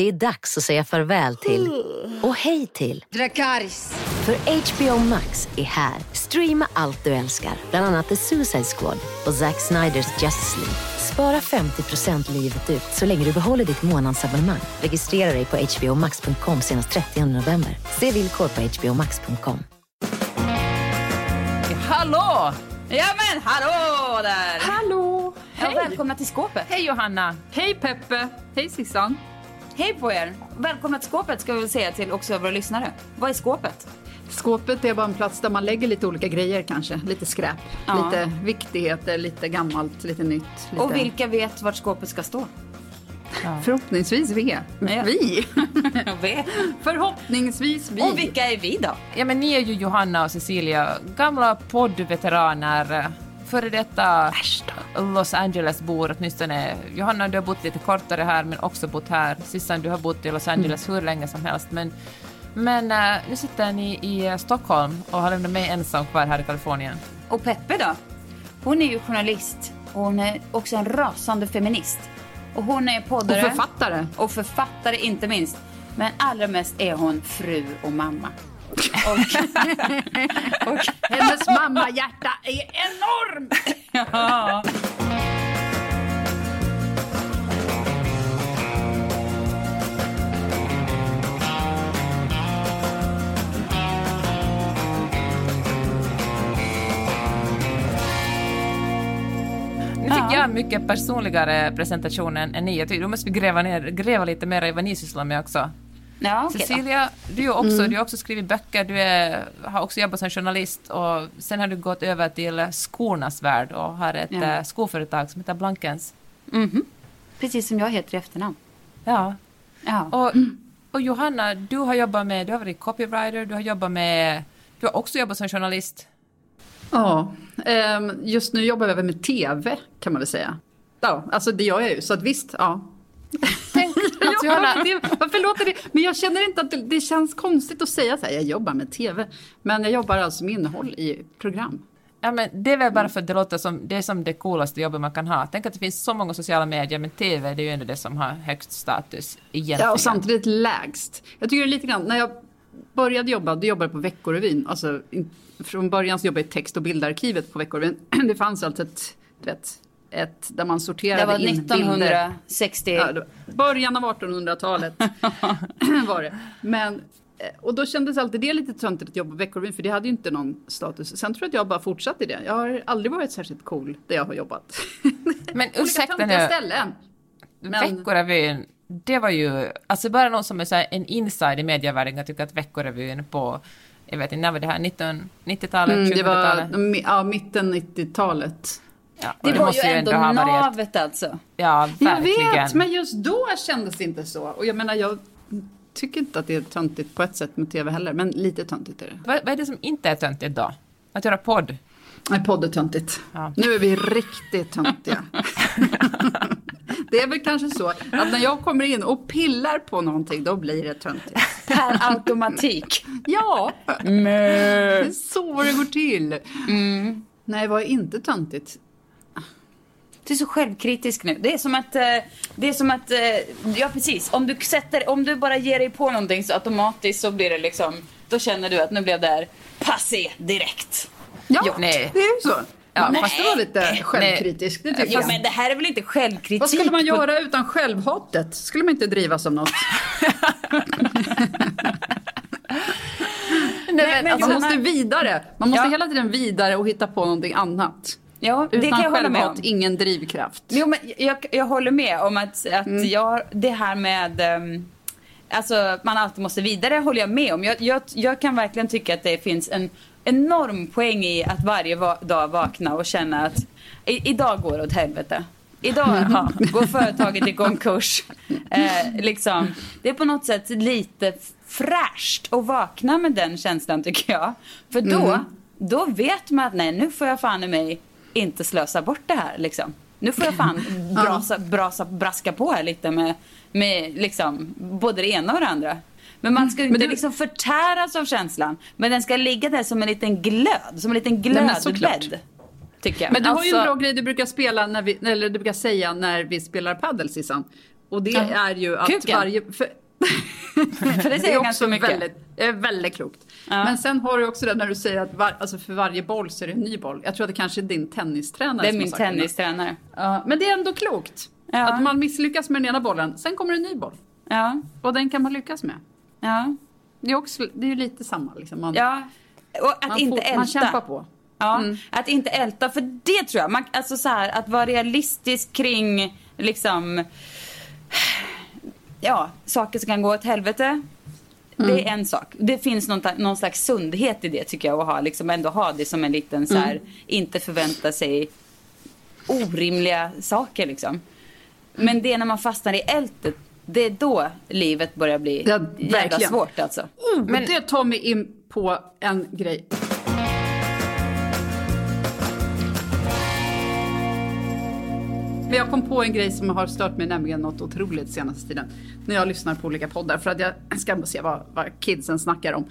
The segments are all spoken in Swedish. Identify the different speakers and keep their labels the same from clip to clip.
Speaker 1: Det är dags att säga farväl till och hej till
Speaker 2: Dracarys.
Speaker 1: för HBO Max är här. Streama allt du älskar, bland annat The Suicide Squad och Zack Sniders Justice League. Spara 50% livet ut så länge du behåller ditt månadsabonnemang. Registrera dig på hbomax.com senast 30 november. Se villkor på hbomax.com.
Speaker 3: Hallå!
Speaker 2: Ja men hallå där!
Speaker 3: Hallå!
Speaker 2: Ja, välkomna till skåpet.
Speaker 3: Hej Johanna!
Speaker 4: Hej Peppe! Hej Sissan!
Speaker 2: Hej på er! Välkomna till skåpet ska vi väl säga till också våra lyssnare. Vad är skåpet?
Speaker 4: Skåpet är bara en plats där man lägger lite olika grejer kanske. Lite skräp,
Speaker 2: Ja.
Speaker 4: lite viktigheter, lite gammalt, lite nytt. Lite...
Speaker 2: Och vilka vet vart skåpet ska stå?
Speaker 4: Förhoppningsvis vi.
Speaker 2: Ja.
Speaker 4: Vi! Förhoppningsvis vi.
Speaker 2: Och vilka är vi då?
Speaker 3: Ja men ni är ju Johanna och Cecilia, gamla poddveteraner, före detta Los Angeles-bor åtminstone. Johanna du har bott lite kortare här men också bott här. Sissan du har bott i Los Angeles hur länge som helst men men eh, nu sitter ni i eh, Stockholm och har lämnat mig ensam kvar här i Kalifornien.
Speaker 2: Och Peppe då? Hon är ju journalist och hon är också en rasande feminist. Och hon är
Speaker 4: Och
Speaker 2: poddare.
Speaker 4: författare.
Speaker 2: Och författare inte minst. Men allra mest är hon fru och mamma. Och, och,
Speaker 4: Hennes mammahjärta är enormt!
Speaker 2: ja.
Speaker 3: Nu tycker jag mycket personligare presentationen än ni. Jag tycker, då måste vi gräva, ner, gräva lite mer i vad ni sysslar med också.
Speaker 2: Ja, då.
Speaker 3: Cecilia, du, är också, du har också skrivit böcker, du är, har också jobbat som journalist och sen har du gått över till skornas värld och har ett
Speaker 2: Ja.
Speaker 3: eh, skoföretag som heter Blankens.
Speaker 2: Mhm. Precis som jag heter i efternamn.
Speaker 3: Ja.
Speaker 2: Ja.
Speaker 3: Och, och Johanna, du har jobbat med, du har varit copywriter, du har jobbat med, du har också jobbat som journalist.
Speaker 4: Ja, ehm, just nu jobbar jag med TV kan man väl säga. Ja, alltså det gör jag ju, så att visst, ja. Jag
Speaker 3: Johanna,
Speaker 4: TV. Varför låter det? Men jag känner inte att det, det känns konstigt att säga så här, jag jobbar med TV. Men jag jobbar alltså med innehåll i program.
Speaker 3: Ja, men det är väl bara för att det låter som det är som det coolaste jobbet man kan ha. Tänk att det finns så många sociala medier, men TV det är ju ändå det som har högst status egentligen.
Speaker 4: Ja, och samtidigt lägst. Jag tycker det är lite grann, när jag började jobba, då jobbade jag på Veckorevyn. Alltså, från början så jobbade jag i text och bildarkivet på Veckorevyn. Det fanns alltså ett, du vet, ett där man sorterade
Speaker 2: Det var
Speaker 4: in bilder.
Speaker 2: 1960.
Speaker 4: Ja, det var början av 1800-talet var det. Men, eh, och då kändes alltid det lite töntigt att jobba på Veckorevyn för det hade ju inte någon status. Sen tror jag att jag bara fortsatte i det. Jag har aldrig varit särskilt cool där jag har jobbat.
Speaker 3: Men ursäkta nu,
Speaker 4: ställen. Men-
Speaker 3: Veckorevyn, det var ju, alltså bara någon som är så en inside i medievärlden kan tycka att Veckorevyn på, jag vet inte, när var det här, 1990-talet,
Speaker 4: Mm, det var
Speaker 3: 20-talet?
Speaker 4: mi- ja, mitten 90-talet.
Speaker 3: Ja,
Speaker 2: Det var ju ändå
Speaker 3: ha varit ett-
Speaker 2: navet alltså.
Speaker 3: Ja,
Speaker 4: Jag
Speaker 3: verkligen.
Speaker 4: vet, men just då kändes det inte så. Och jag menar, jag tycker inte att det är töntigt på ett sätt med tv heller, men lite töntigt är det.
Speaker 3: Vad, vad är det som inte är töntigt då? Att göra podd?
Speaker 4: Nej, podd är töntigt.
Speaker 3: Ja.
Speaker 4: Nu är vi riktigt töntiga. det är väl kanske så att när jag kommer in och pillar på någonting, då blir det töntigt.
Speaker 2: Per automatik.
Speaker 4: Ja, det är så det går till. Nej, vad är inte töntigt?
Speaker 2: Du är så självkritisk nu. Det är som att, eh, det är som att, eh, ja precis. Om du sätter, om du bara ger dig på någonting så automatiskt så blir det liksom, då känner du att nu blev det här passé direkt.
Speaker 4: Ja,
Speaker 3: Jo, nej.
Speaker 4: det är ju så. Man
Speaker 3: Ja,
Speaker 4: måste vara lite självkritisk, det tycker jag.
Speaker 2: men det här är väl inte självkritik?
Speaker 4: Vad skulle man
Speaker 2: på-
Speaker 4: göra utan självhatet? Skulle man inte drivas av något?
Speaker 3: Nej, men,
Speaker 2: men
Speaker 3: alltså,
Speaker 4: Man måste vidare. Man måste
Speaker 3: Ja.
Speaker 4: hela tiden vidare och hitta på någonting annat.
Speaker 2: Ja, det
Speaker 4: Utan
Speaker 2: kan jag hålla med om.
Speaker 4: ingen drivkraft.
Speaker 2: Jo, men jag, jag håller med om att, att
Speaker 4: Mm.
Speaker 2: jag, det här med um, Alltså man alltid måste vidare håller jag med om. Jag, jag, jag kan verkligen tycka att det finns en enorm poäng i att varje va- dag vakna och känna att i, idag går det åt helvete. Idag går företaget i konkurs. Eh, liksom. Det är på något sätt lite fräscht att vakna med den känslan tycker jag. För då, mm. då vet man att nej, nu får jag fan i mig inte slösa bort det här. Liksom. Nu får jag fan brasa, brasa, braska på här lite med, med liksom, både det ena och det andra. Men man ska ju inte du... liksom förtäras av känslan. Men den ska ligga där som en liten glöd, som en liten glödbädd. Tycker jag.
Speaker 4: Men du har ju en alltså- bra grej du brukar spela när vi, eller du brukar säga när vi spelar padel Sissan. Och det ja. är ju att
Speaker 2: Kuken.
Speaker 4: varje... För,
Speaker 2: för det säger det ganska mycket.
Speaker 4: Väldigt, väldigt klokt. Ja. Men sen har du också det när du säger att var, alltså för varje boll så är det en ny boll. Jag tror att det kanske är din tennistränare
Speaker 2: Det är min tennistränare.
Speaker 4: Ja, men det är ändå klokt. Ja. Att man misslyckas med den ena bollen, sen kommer en ny boll.
Speaker 2: Ja.
Speaker 4: Och den kan man lyckas med.
Speaker 2: Ja.
Speaker 4: Det är, också, det är ju lite samma. Liksom. Man,
Speaker 2: ja. Och att
Speaker 4: man
Speaker 2: inte
Speaker 4: får,
Speaker 2: älta.
Speaker 4: Man kämpar på.
Speaker 2: Ja, mm. att inte älta. För det tror jag. Man, alltså så här, att vara realistisk kring liksom ja, saker som kan gå åt helvete. Mm. Det är en sak. Det finns någon, någon slags sundhet i det tycker jag. Att ha, liksom ändå ha det som en liten så här, mm. inte förvänta sig orimliga saker liksom. Men det är när man fastnar i ältet det är då livet börjar bli ja, jävla svårt alltså.
Speaker 4: Oh, Men det tar mig in på en grej. Men jag kom på en grej som har stört mig nämligen något otroligt senaste tiden. När jag lyssnar på olika poddar för att jag ska se vad, vad kidsen snackar om.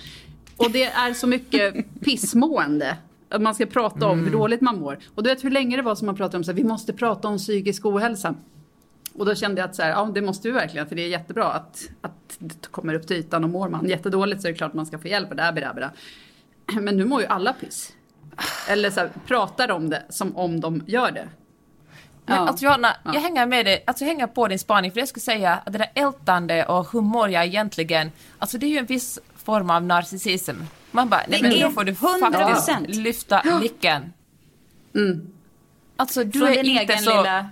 Speaker 4: Och det är så mycket pissmående. Att man ska prata om mm. hur dåligt man mår. Och du vet hur länge det var som man pratade om så här, vi måste prata om psykisk ohälsa. Och då kände jag att så här, ja, det måste vi verkligen, för det är jättebra att, att det kommer upp till ytan och mår man jättedåligt så är det klart att man ska få hjälp och där, där, där. Men nu mår ju alla piss. Eller så här, pratar om det som om de gör det.
Speaker 3: Men alltså Johanna, ja. jag hänger med dig, alltså jag hänger på din spaning, för jag skulle säga att det där ältande och hur mår jag egentligen, alltså det är ju en viss form av narcissism. Man bara, nej men då får du 100%. faktiskt lyfta blicken.
Speaker 4: Mm.
Speaker 3: Alltså du Från är inte så... Lilla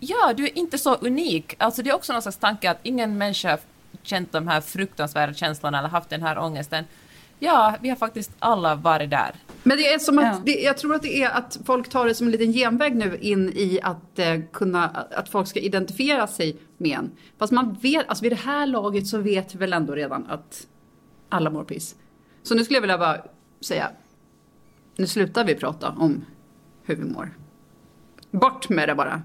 Speaker 3: Ja, du är inte så unik. Alltså det är också någon slags tanke att ingen människa känt de här fruktansvärda känslorna eller haft den här ångesten. Ja, vi har faktiskt alla varit där.
Speaker 4: Men det är som att, ja. det, jag tror att det är att folk tar det som en liten genväg nu in i att eh, kunna, att folk ska identifiera sig med en. Fast man vet, alltså vid det här laget så vet vi väl ändå redan att alla mår piss. Så nu skulle jag vilja bara säga, nu slutar vi prata om hur vi mår. Bort med det bara.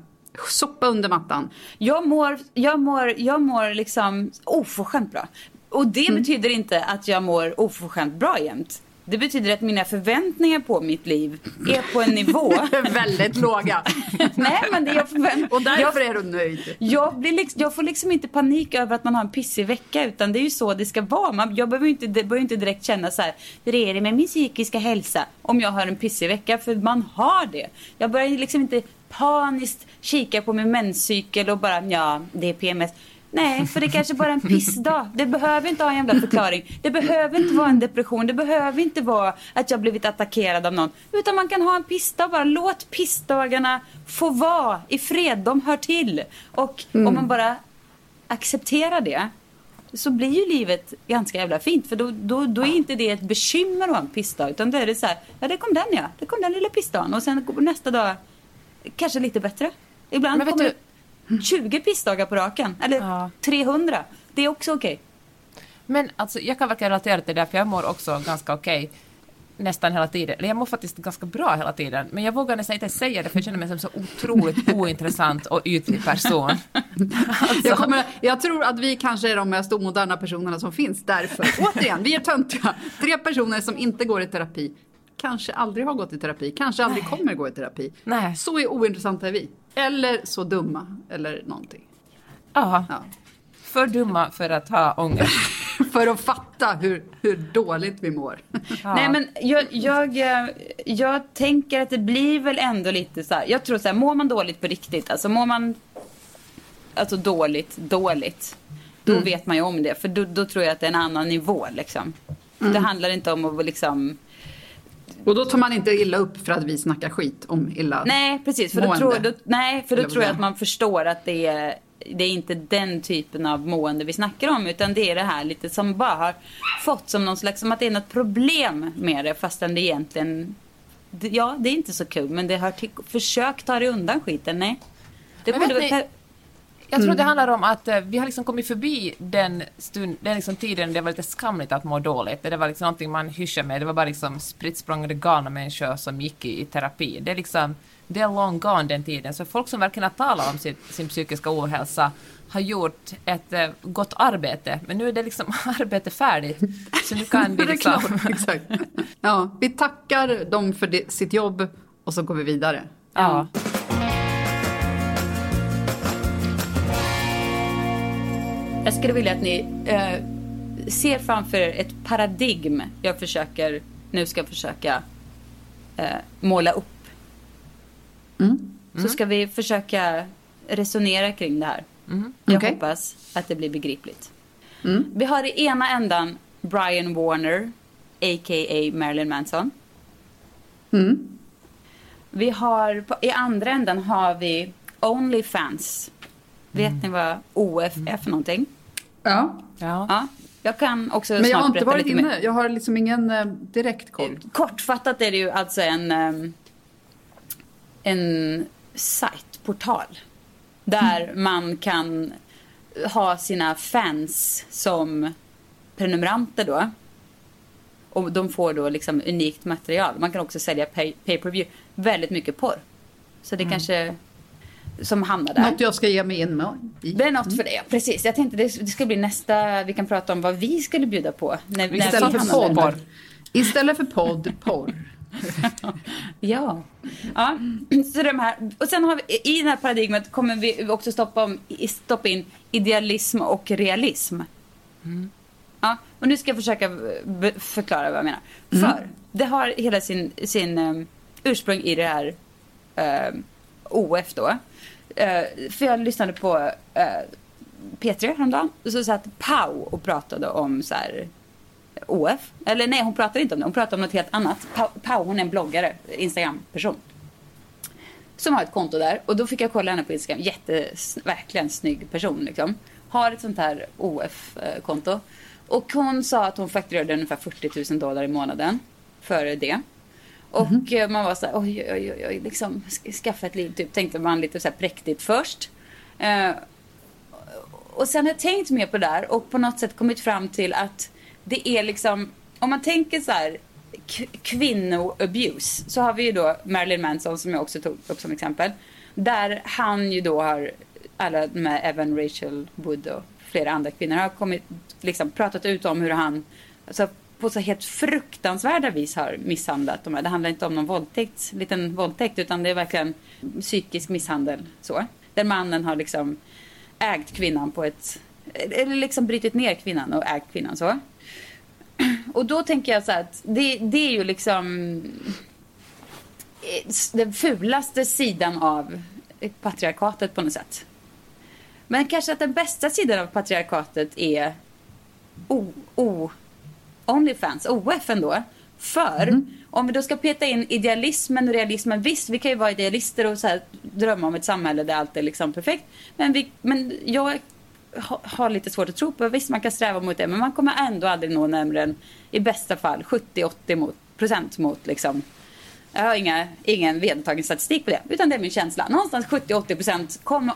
Speaker 4: Sopa under mattan.
Speaker 2: Jag mår, jag mår, jag mår liksom oförskämt bra. Och det mm. betyder inte att jag mår oförskämt bra jämt. Det betyder att mina förväntningar på mitt liv är på en nivå...
Speaker 4: Väldigt låga.
Speaker 2: Nej, men det jag förvänt...
Speaker 4: Och därför jag, är du nöjd.
Speaker 2: Jag, blir liksom, jag får liksom inte panik över att man har en pissig vecka, utan det är ju så det ska vara. Man, jag behöver inte, behöver inte direkt känna så här, hur är det med min psykiska hälsa? Om jag har en pissig vecka, för man har det. Jag börjar liksom inte paniskt kika på min menscykel och bara, ja, det är PMS. Nej, för det kanske bara är en pissdag. Det behöver inte ha en jävla förklaring. Det behöver inte vara en depression. Det behöver inte vara att jag blivit attackerad av någon. Utan man kan ha en pissdag bara. Låt pissdagarna få vara i fred. De hör till. Och mm. om man bara accepterar det så blir ju livet ganska jävla fint. För då, då, då är inte det ett bekymmer att ha en pissdag. Utan då är det så här, ja det kom den ja. Det kom den lilla pissdagen. Och sen nästa dag kanske lite bättre. Ibland kommer du, 20 pissdagar på raken. Eller ja. 300. Det är också okej. Okay.
Speaker 3: Men alltså, jag kan verkligen relatera till det, för jag mår också ganska okej. Okay nästan hela tiden. Eller jag mår faktiskt ganska bra hela tiden. Men jag vågar nästan inte säga det för jag känner mig som så otroligt ointressant och ytlig person.
Speaker 4: Alltså. Jag, kommer, jag, tror att vi kanske är de mest omoderna personerna som finns därför. Återigen, vi är töntiga. Tre personer som inte går i terapi. Kanske aldrig har gått i terapi. Kanske aldrig Nej. kommer gå i terapi.
Speaker 3: Nej.
Speaker 4: Så är ointressanta är vi. Eller så dumma, eller någonting.
Speaker 3: Aha. Ja. För dumma för att ha ångest.
Speaker 4: för att fatta hur, hur dåligt vi mår.
Speaker 2: Ja. Nej men jag, jag, jag tänker att det blir väl ändå lite så här. Jag tror så här, mår man dåligt på riktigt, alltså mår man alltså dåligt, dåligt. Då mm. vet man ju om det, för då, då, tror jag att det är en annan nivå liksom. Mm. Det handlar inte om att liksom
Speaker 4: och då tar man inte illa upp för att vi snackar skit om illa
Speaker 2: Nej, precis. För då, tror, då, nej, för då tror jag att man förstår att det är, det är inte den typen av mående vi snackar om. Utan det är det här lite som bara har fått som någon slags, som att det är något problem med det. Fastän det egentligen, ja det är inte så kul. Men det har till, försök ta dig undan skiten, nej. Det
Speaker 3: Men
Speaker 2: borde
Speaker 3: ni- Jag tror det handlar om att eh, vi har liksom kommit förbi den, stund, den liksom tiden det var lite skamligt att må dåligt. Det var liksom någonting man hyschade med. Det var bara liksom spritt galna människor som gick i, i terapi. Det är liksom, det är long gone den tiden. Så folk som verkligen har talat om sitt, sin psykiska ohälsa har gjort ett eh, gott arbete. Men nu är det liksom arbete färdigt. Så nu kan vi liksom...
Speaker 4: exakt. Ja, vi tackar dem för det, sitt jobb och så går vi vidare.
Speaker 3: Ja.
Speaker 2: Jag skulle vilja att ni eh, ser framför er ett paradigm jag försöker, nu ska försöka eh, måla upp. Så ska vi försöka resonera kring det här. Jag
Speaker 4: Okej.
Speaker 2: hoppas att det blir begripligt. Vi har i ena ändan Brian Warner, a.k.a. Marilyn Manson. Vi har, I andra änden har vi Onlyfans. Vet ni vad OF är för någonting?
Speaker 4: Ja,
Speaker 3: Ja.
Speaker 2: Ja, jag kan också
Speaker 4: men jag har inte varit
Speaker 2: mer.
Speaker 4: inne. Jag har liksom ingen eh, direkt koll.
Speaker 2: Kortfattat är det ju alltså en, ehm, en sajt, portal. Där man kan ha sina fans som prenumeranter då. Och de får då liksom unikt material. Man kan också sälja pay, pay per view Väldigt mycket porr. Så det kanske som hamnar där.
Speaker 4: Något jag ska ge mig in med.
Speaker 2: Det är något för det, precis. Jag tänkte det, det ska bli nästa, vi kan prata om vad vi skulle bjuda på. När, när
Speaker 4: Istället
Speaker 2: vi
Speaker 4: för podd. Istället för podd, porr.
Speaker 2: Ja. ja. Så de här, och sen har vi, i det här paradigmet kommer vi också stoppa, om, stoppa in idealism och realism. Ja, och nu ska jag försöka förklara vad jag menar. För det har hela sin, sin um, ursprung i det här um, OF då. Uh, för jag lyssnade på eh, uh, P3 häromdagen. Och så satt Pau och pratade om så här OF. Eller nej, hon pratade inte om det. Hon pratade om något helt annat. Pau, Pau hon är en bloggare, Instagram-person. Som har ett konto där. Och då fick jag kolla henne på Instagram. Jätte, verkligen snygg person liksom. Har ett sånt här OF-konto. Eh, och hon sa att hon fakturerade ungefär 40 000 dollar i månaden för det. Och eh, man var så här, oj, oj, oj, oj, liksom sk- skaffa ett liv, typ tänkte man lite så här präktigt först. Eh, och sen har jag tänkt mer på det där och på något sätt kommit fram till att det är liksom, om man tänker så här kvinnoabuse så har vi ju då Marilyn Manson som jag också tog upp som exempel. Där han ju då har, alla med även Rachel Wood och flera andra kvinnor har kommit, liksom pratat ut om hur han, alltså på så helt fruktansvärda vis har misshandlat de här. Det handlar inte om någon våldtäkt, liten våldtäkt utan det är verkligen psykisk misshandel så. Där mannen har liksom ägt kvinnan på ett, eller liksom brutit ner kvinnan och ägt kvinnan så. Och då tänker jag så här att det, det är ju liksom eh, den fulaste sidan av patriarkatet på något sätt. Men kanske att den bästa sidan av patriarkatet är o, o, Onlyfans, OF ändå. För om vi då ska peta in idealismen och realismen, visst vi kan ju vara idealister och så här, drömma om ett samhälle där allt är liksom perfekt. Men, vi, men jag ha- har lite svårt att tro på, visst man kan sträva mot det men man kommer ändå aldrig nå närmare än i bästa fall 70-80 mot, procent mot liksom jag har inga, ingen vedertagen statistik på det, utan det är min känsla. Någonstans 70-80 procent kom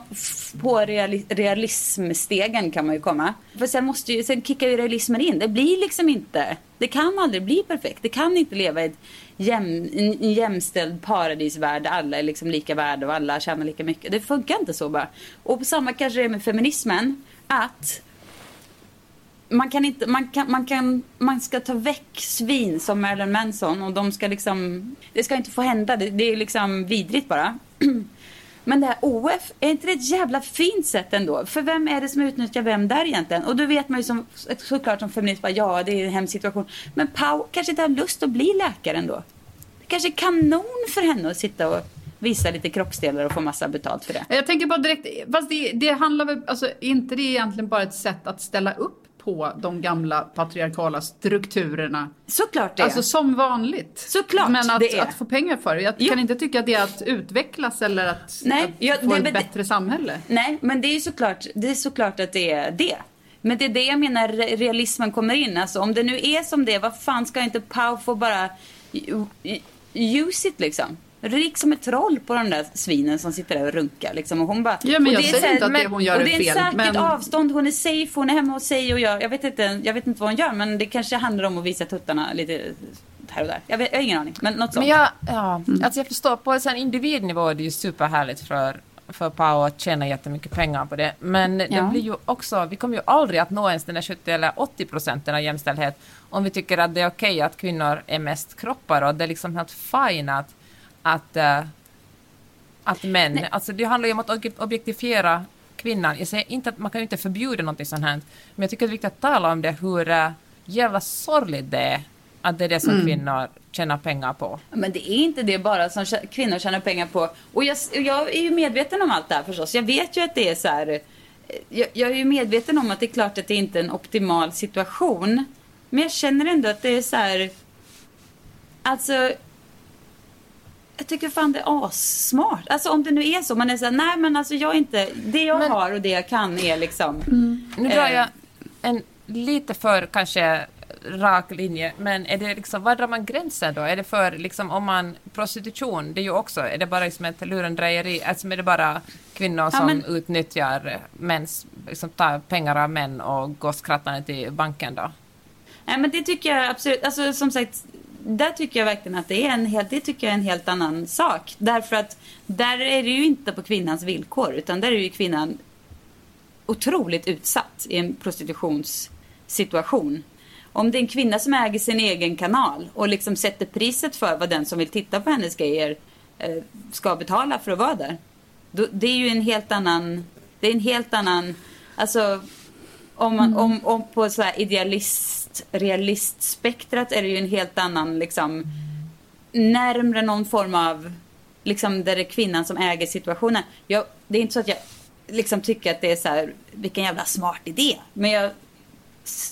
Speaker 2: på reali- realismstegen kan man ju komma. För sen, måste ju, sen kickar ju realismen in. Det blir liksom inte, det kan aldrig bli perfekt. Det kan inte leva i ett jäm, en jämställd paradisvärld där alla är liksom lika värda och alla tjänar lika mycket. Det funkar inte så bara. Och på samma kanske det är med feminismen, att man kan inte, man kan, man kan, man ska ta väck svin som Marilyn Manson och de ska liksom, det ska inte få hända, det, det är liksom vidrigt bara. Men det här OF, är inte det ett jävla fint sätt ändå? För vem är det som utnyttjar vem där egentligen? Och då vet man ju som, såklart som feminist bara, ja det är en hemsk situation. Men Pau kanske inte har lust att bli läkare ändå. Det kanske är kanon för henne att sitta och visa lite kroppsdelar och få massa betalt för det.
Speaker 4: Jag tänker bara direkt, fast det, det handlar väl, alltså är inte det egentligen bara ett sätt att ställa upp på de gamla patriarkala strukturerna?
Speaker 2: Såklart det.
Speaker 4: Alltså som vanligt.
Speaker 2: Såklart
Speaker 4: Men att,
Speaker 2: det är.
Speaker 4: att få pengar för det. Jag
Speaker 2: Jo.
Speaker 4: kan inte tycka att det är att utvecklas eller att,
Speaker 2: Nej,
Speaker 4: att
Speaker 2: jag-
Speaker 4: få
Speaker 2: det-
Speaker 4: ett
Speaker 2: det-
Speaker 4: bättre samhälle.
Speaker 2: Nej, men det är såklart, det är såklart att det är det. Men det är det jag menar re- realismen kommer in. Alltså om det nu är som det, vad fan ska inte Pau få bara use it liksom? Rik som ett troll på de där svinen som sitter där och runkar. Liksom. Och hon bara,
Speaker 4: Ja, men
Speaker 2: och
Speaker 4: jag
Speaker 2: det är
Speaker 4: säger
Speaker 2: här-
Speaker 4: inte att det hon gör
Speaker 2: och
Speaker 4: är
Speaker 2: det är
Speaker 4: fel,
Speaker 2: ett säkert
Speaker 4: men-
Speaker 2: avstånd, hon är safe, hon är hemma hos sig och gör, jag vet, inte, jag vet inte vad hon gör men det kanske handlar om att visa tuttarna lite här och där. Jag, vet, jag har ingen aning, men något sånt.
Speaker 3: Men jag, ja, alltså jag förstår, på en individnivå är det ju superhärligt för, för Pau att tjäna jättemycket pengar på det. Men det
Speaker 2: Ja.
Speaker 3: blir ju också, vi kommer ju aldrig att nå ens den där 70 eller 80 procenten av jämställdhet om vi tycker att det är okej att kvinnor är mest kroppar och det är liksom helt fine att, att, eh, att män, alltså det handlar ju om att ob- objektifiera kvinnan. Jag säger inte att man kan ju inte förbjuda någonting sånt här, men jag tycker det är viktigt att tala om det, hur uh, jävla sorgligt det är att det är det som kvinnor tjänar pengar på.
Speaker 2: Men det är inte det bara som kvinnor tjänar pengar på. Och jag, jag är ju medveten om allt det här förstås. Jag vet ju att det är så här. eh, Jag, jag är ju medveten om att det är klart att det inte är en optimal situation. Men jag känner ändå att det är så här. Alltså. Jag tycker fan det är assmart. Alltså om det nu är så. Man är så här, nej men alltså jag är inte. Det jag
Speaker 3: Men-
Speaker 2: har och det jag kan är liksom.
Speaker 3: Nu drar
Speaker 2: Eh.
Speaker 3: jag en lite för kanske rak linje, men är det liksom, var drar man gränsen då? Är det för liksom om man, prostitution, det är ju också, är det bara liksom ett lurendrejeri, alltså är det bara kvinnor som
Speaker 2: men-
Speaker 3: utnyttjar mäns, liksom tar pengar av män och går skrattande till banken då?
Speaker 2: Nej men det tycker jag absolut, alltså som sagt, där tycker jag verkligen att det är en helt, det tycker jag är en helt annan sak. Därför att där är det ju inte på kvinnans villkor, utan där är ju kvinnan otroligt utsatt i en prostitutionssituation. Om det är en kvinna som äger sin egen kanal och liksom sätter priset för vad den som vill titta på hennes grejer eh, ska betala för att vara där. Då, det är ju en helt annan, det är en helt annan, alltså om, man, om, om på så här idealist, realistspektrat är det ju en helt annan liksom närmre någon form av liksom där det är kvinnan som äger situationen. Jag, det är inte så att jag liksom tycker att det är så här vilken jävla smart idé. Men jag,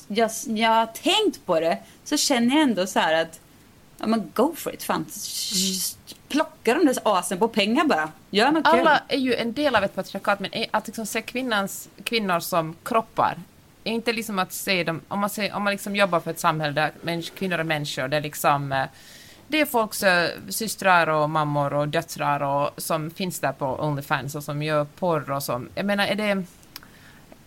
Speaker 2: jag, jag har tänkt på det så känner jag ändå så här att ja men go for it fan. Plocka de där asen på pengar bara. Gör något kul.
Speaker 3: Alla är ju en del av ett patriarkat, men att liksom se kvinnans, kvinnor som kroppar inte liksom att se dem, om man, ser, om man liksom jobbar för ett samhälle där människ, kvinnor är människor, det är liksom eh, det är folks eh, systrar och mammor och döttrar och, som finns där på Onlyfans och som gör porr och som, jag menar är det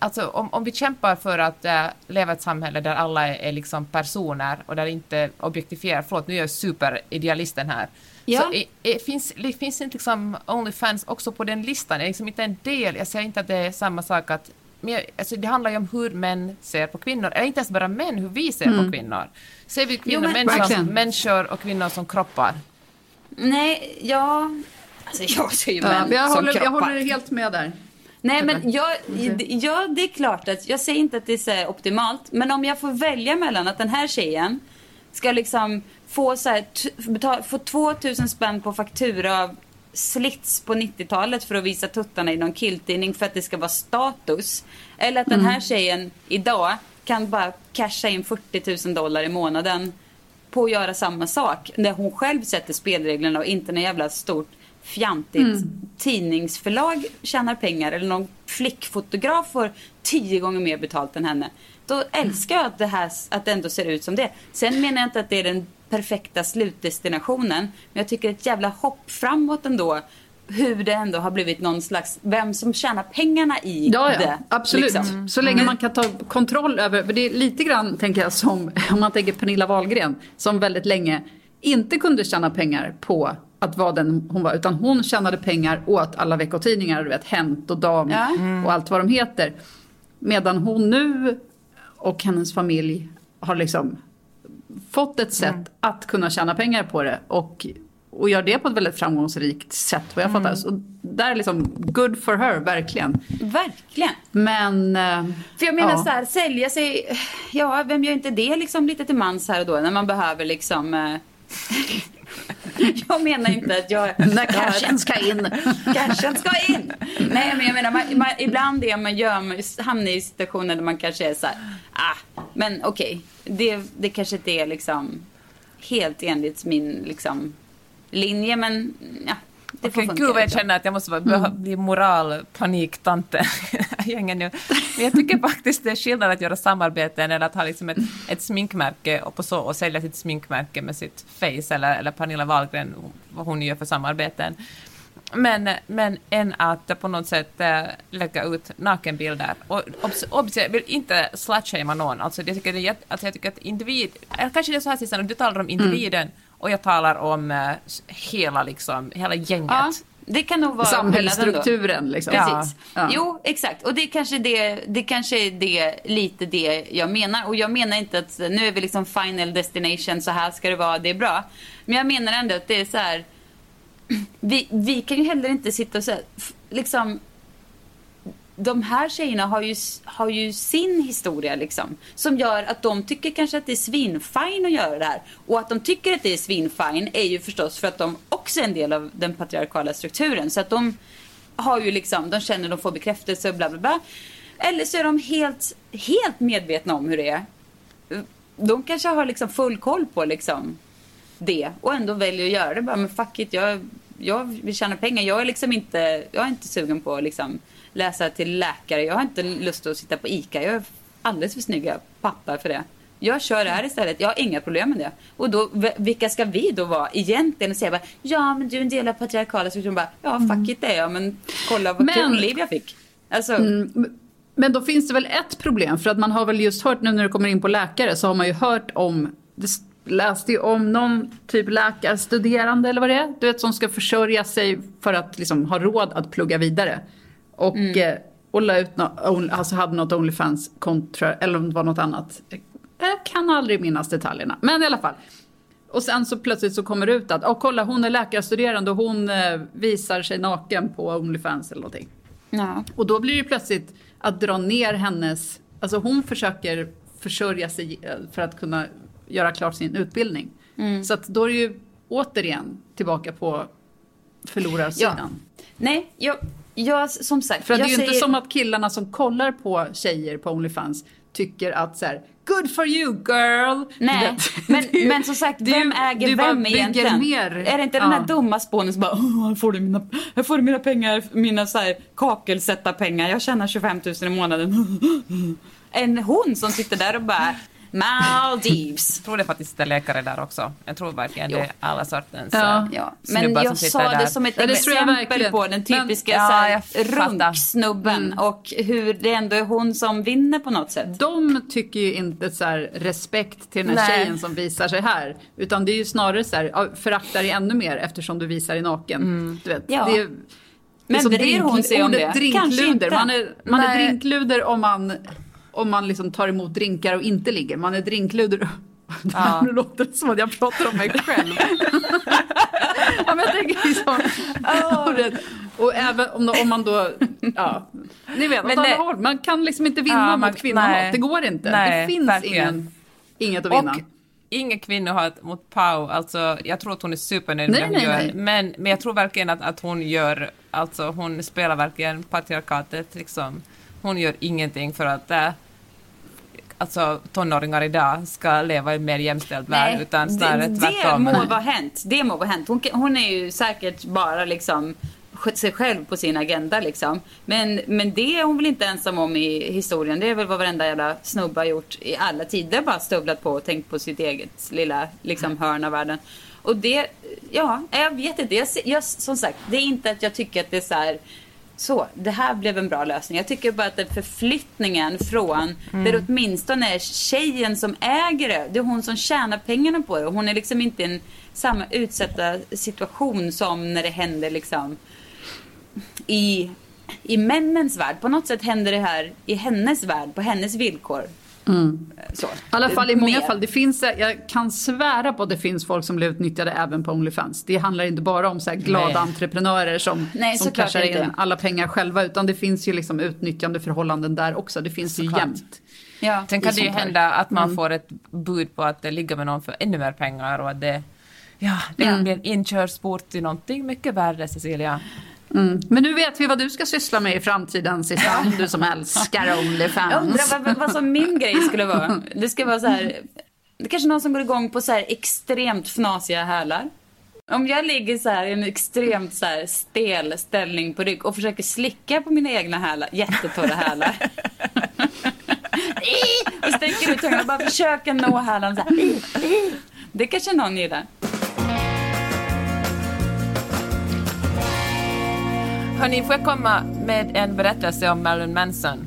Speaker 3: Alltså om, om vi kämpar för att eh, leva ett samhälle där alla är, är liksom personer och där inte objektifierar, förlåt nu är jag superidealisten här.
Speaker 2: Ja.
Speaker 3: Så är, är, finns, det finns inte liksom Onlyfans också på den listan, det är liksom inte en del, jag säger inte att det är samma sak att men jag, alltså det handlar ju om hur män ser på kvinnor, eller inte ens bara män, hur vi ser på kvinnor. Ser vi kvinnor,
Speaker 2: men-
Speaker 3: män som
Speaker 4: Verkligen.
Speaker 3: människor och kvinnor som kroppar?
Speaker 2: Nej, ja... Alltså jag ser ju
Speaker 4: Ja,
Speaker 2: män
Speaker 4: men jag,
Speaker 2: som
Speaker 4: håller, jag
Speaker 2: kroppar.
Speaker 4: håller helt med där.
Speaker 2: Nej men jag, ja det är klart att jag säger inte att det är optimalt. Men om jag får välja mellan att den här tjejen ska liksom få så här, få 2000 spänn på faktura av slits på 90-talet för att visa tuttarna i någon killtidning för att det ska vara status. Eller att den här tjejen idag kan bara casha in 40 000 dollar i månaden på att göra samma sak. När hon själv sätter spelreglerna och inte något jävla stort fjantigt tidningsförlag tjänar pengar eller någon flickfotograf får tio gånger mer betalt än henne. Då älskar jag att det här att det ändå ser ut som det. Sen menar jag inte att det är den perfekta slutdestinationen. Men jag tycker ett jävla hopp framåt ändå. Hur det ändå har blivit någon slags, vem som tjänar pengarna i
Speaker 4: Ja,
Speaker 2: det.
Speaker 4: ja absolut.
Speaker 2: liksom.
Speaker 4: Så länge man kan ta kontroll över, för det är lite grann tänker jag som, om man tänker Pernilla Wahlgren, som väldigt länge inte kunde tjäna pengar på att vara den hon var, utan hon tjänade pengar åt alla veckotidningar, du vet Hänt och Dam
Speaker 2: Ja.
Speaker 4: och allt vad de heter. Medan hon nu och hennes familj har liksom fått ett sätt att kunna tjäna pengar på det och, och gör det på ett väldigt framgångsrikt sätt vad jag fattar. Så där är liksom good for her, verkligen.
Speaker 2: Verkligen.
Speaker 4: Men... eh,
Speaker 2: För jag menar
Speaker 4: ja.
Speaker 2: så här, sälja sig, ja vem gör inte det liksom lite till mans här och då när man behöver liksom eh, Jag menar inte att jag...
Speaker 4: När cashen ska in.
Speaker 2: Cashen ska in! Nej men jag menar, man, man, ibland är man, gör man, hamnar i situationer där man kanske är så här, ah, men okej, det, det kanske inte är liksom helt enligt min liksom linje men ja. Det får funka,
Speaker 3: gud vad jag känner att jag måste vara, behöva bli moralpaniktanten i gänget nu. Men jag tycker faktiskt det är skillnad att göra samarbeten än att ha liksom ett, ett sminkmärke och, på så, och sälja sitt sminkmärke med sitt face eller, eller Pernilla Wahlgren, vad hon gör för samarbeten. Men, men än att på något sätt äh, lägga ut nakenbilder. Och obs, obs, jag vill inte slutshamea någon. Alltså, jag, tycker det alltså, jag tycker att individ... Eller kanske det är så här Susanne, du talar om individen och jag talar om äh, hela, liksom, hela gänget.
Speaker 2: Ja, det kan nog vara.
Speaker 4: Samhällsstrukturen liksom.
Speaker 3: Ja.
Speaker 2: Precis.
Speaker 4: Ja.
Speaker 2: Jo, exakt. Och det är kanske det, det kanske är det, lite det jag menar. Och jag menar inte att nu är vi liksom final destination, så här ska det vara, det är bra. Men jag menar ändå att det är så här. Vi, vi kan ju heller inte sitta och säga, liksom de här tjejerna har ju, har ju sin historia liksom. Som gör att de tycker kanske att det är svinfine att göra det här. Och att de tycker att det är svinfine är ju förstås för att de också är en del av den patriarkala strukturen. Så att de har ju liksom, de känner att de får bekräftelse och bla bla bla. Eller så är de helt, helt medvetna om hur det är. De kanske har liksom full koll på liksom det och ändå väljer att göra det. Bara, men fuck it, jag, jag vill tjäna pengar. Jag är liksom inte, jag är inte sugen på liksom läsa till läkare. Jag har inte lust att sitta på ICA. Jag är alldeles för snygga pappar för det. Jag kör det här istället. Jag har inga problem med det. Och då, vilka ska vi då vara egentligen och säga bara, ja men du är en del av patriarkala strukturen. Bara, ja fuck it det är jag men kolla vad
Speaker 4: Men-
Speaker 2: kul liv jag fick. Alltså,
Speaker 4: Men då finns det väl ett problem, för att man har väl just hört nu när du kommer in på läkare så har man ju hört om, läste ju om någon typ läkarstuderande eller vad det är, du vet som ska försörja sig för att liksom ha råd att plugga vidare. Och, eh, och la ut no, alltså hade något Onlyfans kontra, eller om det var något annat. Jag kan aldrig minnas detaljerna, men i alla fall. Och sen så plötsligt så kommer det ut att, oh, kolla hon är läkarstuderande och hon eh, visar sig naken på Onlyfans eller någonting.
Speaker 2: ja.
Speaker 4: Och då blir det plötsligt att dra ner hennes... Alltså hon försöker försörja sig eh, för att kunna göra klart sin utbildning.
Speaker 2: Mm.
Speaker 4: Så att då är det ju återigen tillbaka på förlorarsidan.
Speaker 2: Nej, jag, jag som sagt.
Speaker 4: För det är ju inte
Speaker 2: säger-
Speaker 4: som att killarna som kollar på tjejer på Onlyfans tycker att så här, good for you girl. Du
Speaker 2: Nej, men,
Speaker 4: ju-
Speaker 2: men som sagt,
Speaker 4: ju-
Speaker 2: vem äger
Speaker 4: bara
Speaker 2: vem egentligen?
Speaker 4: Mer,
Speaker 2: Är det inte den här
Speaker 4: Ja.
Speaker 2: dumma spånen som bara "Åh, här får du mina, här får du mina pengar, mina så här kakelsättarpengar, jag tjänar 25 000 i månaden. En hon som sitter där och bara Maldives.
Speaker 3: Jag tror det faktiskt är läkare där också. Jag tror verkligen
Speaker 2: Jo.
Speaker 3: det är alla sortens
Speaker 4: Ja.
Speaker 3: äh,
Speaker 2: Ja, men
Speaker 3: snubbar som
Speaker 2: jag
Speaker 3: sitter
Speaker 2: sa
Speaker 3: där.
Speaker 2: det som ett
Speaker 4: Ja,
Speaker 2: exempel på den
Speaker 4: Men-
Speaker 2: typiska
Speaker 3: Ja,
Speaker 2: runksnubben och hur det ändå är hon som vinner på något sätt.
Speaker 4: De tycker ju inte så här respekt till den här
Speaker 3: Nej.
Speaker 4: tjejen som visar sig här. Utan det är ju snarare så här, föraktar dig ännu mer eftersom du visar dig naken. Du vet,
Speaker 2: Ja.
Speaker 4: det är, det är
Speaker 2: Men bryr hon sig om det? Kanske
Speaker 4: drinkluder.
Speaker 2: inte.
Speaker 4: Man är, man är drinkluder om man, om man liksom tar emot drinkar och inte ligger. Man är drinkluder
Speaker 3: Ja.
Speaker 4: Nu låter det som att jag pratar om mig själv. ja, men jag tänker liksom, ordet. Och även om, om man då, ja, ni vet, åt alla håll. Man kan liksom inte vinna
Speaker 3: Ja,
Speaker 4: mot
Speaker 3: man- nej.
Speaker 4: Det går inte.
Speaker 3: Nej,
Speaker 4: det finns
Speaker 3: verkligen.
Speaker 4: ingen, inget att vinna.
Speaker 3: Och ingen kvinnohat mot Pau. Alltså, jag tror att hon är supernöjd med det hon
Speaker 4: nej,
Speaker 3: gör.
Speaker 4: nej.
Speaker 3: Men, men jag tror verkligen att, att hon gör, alltså hon spelar verkligen patriarkatet liksom. Hon gör ingenting för att äh, alltså tonåringar idag ska leva i en mer jämställd värld utan snarare
Speaker 2: det,
Speaker 3: tvärtom.
Speaker 2: Det må vara hänt. Det må vara hänt. Hon, hon är ju säkert bara liksom sig själv på sin agenda liksom. Men, men det är hon väl inte ensam om i historien. Det är väl vad varenda jävla snubbe har gjort i alla tider. Bara stövlat på och tänkt på sitt eget lilla liksom, hörn av världen. Och det, ja, jag vet inte. Jag, jag, som sagt, det är inte att jag tycker att det är så här så, det här blev en bra lösning. Jag tycker bara att den förflyttningen från där det åtminstone är tjejen som äger det. Det är hon som tjänar pengarna på det. Och hon är liksom inte i en samma utsatta situation som när det händer liksom i, i männens värld. På något sätt händer det här i hennes värld, på hennes villkor. Så.
Speaker 4: I alla fall i många
Speaker 2: Mer.
Speaker 4: fall. Det finns, jag kan svära på att det finns folk som blir utnyttjade även på Onlyfans. Det handlar inte bara om så här glada
Speaker 3: Nej.
Speaker 4: entreprenörer som,
Speaker 2: Nej,
Speaker 4: som cashar in alla pengar själva. Utan det finns ju liksom utnyttjande förhållanden där också. Det finns ju
Speaker 3: Såklart.
Speaker 4: jämt.
Speaker 2: Ja.
Speaker 3: Sen kan det ju hända att man får ett bud på att det ligger med någon för ännu mer pengar och att det, ja, det
Speaker 2: Ja.
Speaker 3: kan bli en inkörsport till någonting mycket värre, Cecilia.
Speaker 4: Mm. Men nu vet vi vad du ska syssla med i framtiden Susanne, du som älskar Onlyfans.
Speaker 2: Jag undrar vad, vad som min grej skulle vara. Det ska vara så här. Det är kanske någon som går igång på så här extremt fnasiga hälar. Om jag ligger så här i en extremt så här stel ställning på rygg och försöker slicka på mina egna hälar, jättetorra hälar. och sträcker ut tungan och bara försöker nå hälarna så här. Det kanske någon gillar.
Speaker 3: Hörni, får jag komma med en berättelse om Marilyn Manson?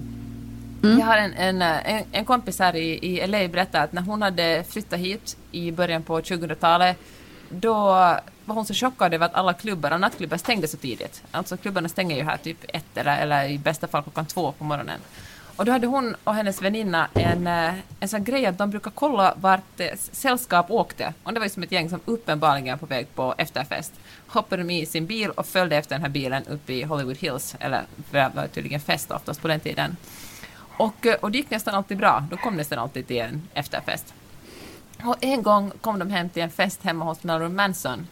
Speaker 3: Jag har en, en, en, en kompis här i, i LA berättade att när hon hade flyttat hit i början på 2000-talet då var hon så chockad över att alla klubbar och nattklubbar stängde så tidigt. Alltså klubbarna stänger ju här typ ett eller, eller i bästa fall klockan två på morgonen. Och då hade hon och hennes väninna en, eh, en sån grej att de brukar kolla vart eh, sällskap åkte. Och det var ju som ett gäng som uppenbarligen på väg på efterfest. Hoppade de i sin bil och följde efter den här bilen upp i Hollywood Hills, eller det var tydligen fest oftast på den tiden. Och, eh, och det gick nästan alltid bra. De kom nästan alltid till en efterfest. Och en gång kom de hem till en fest hemma hos Marilyn Manson.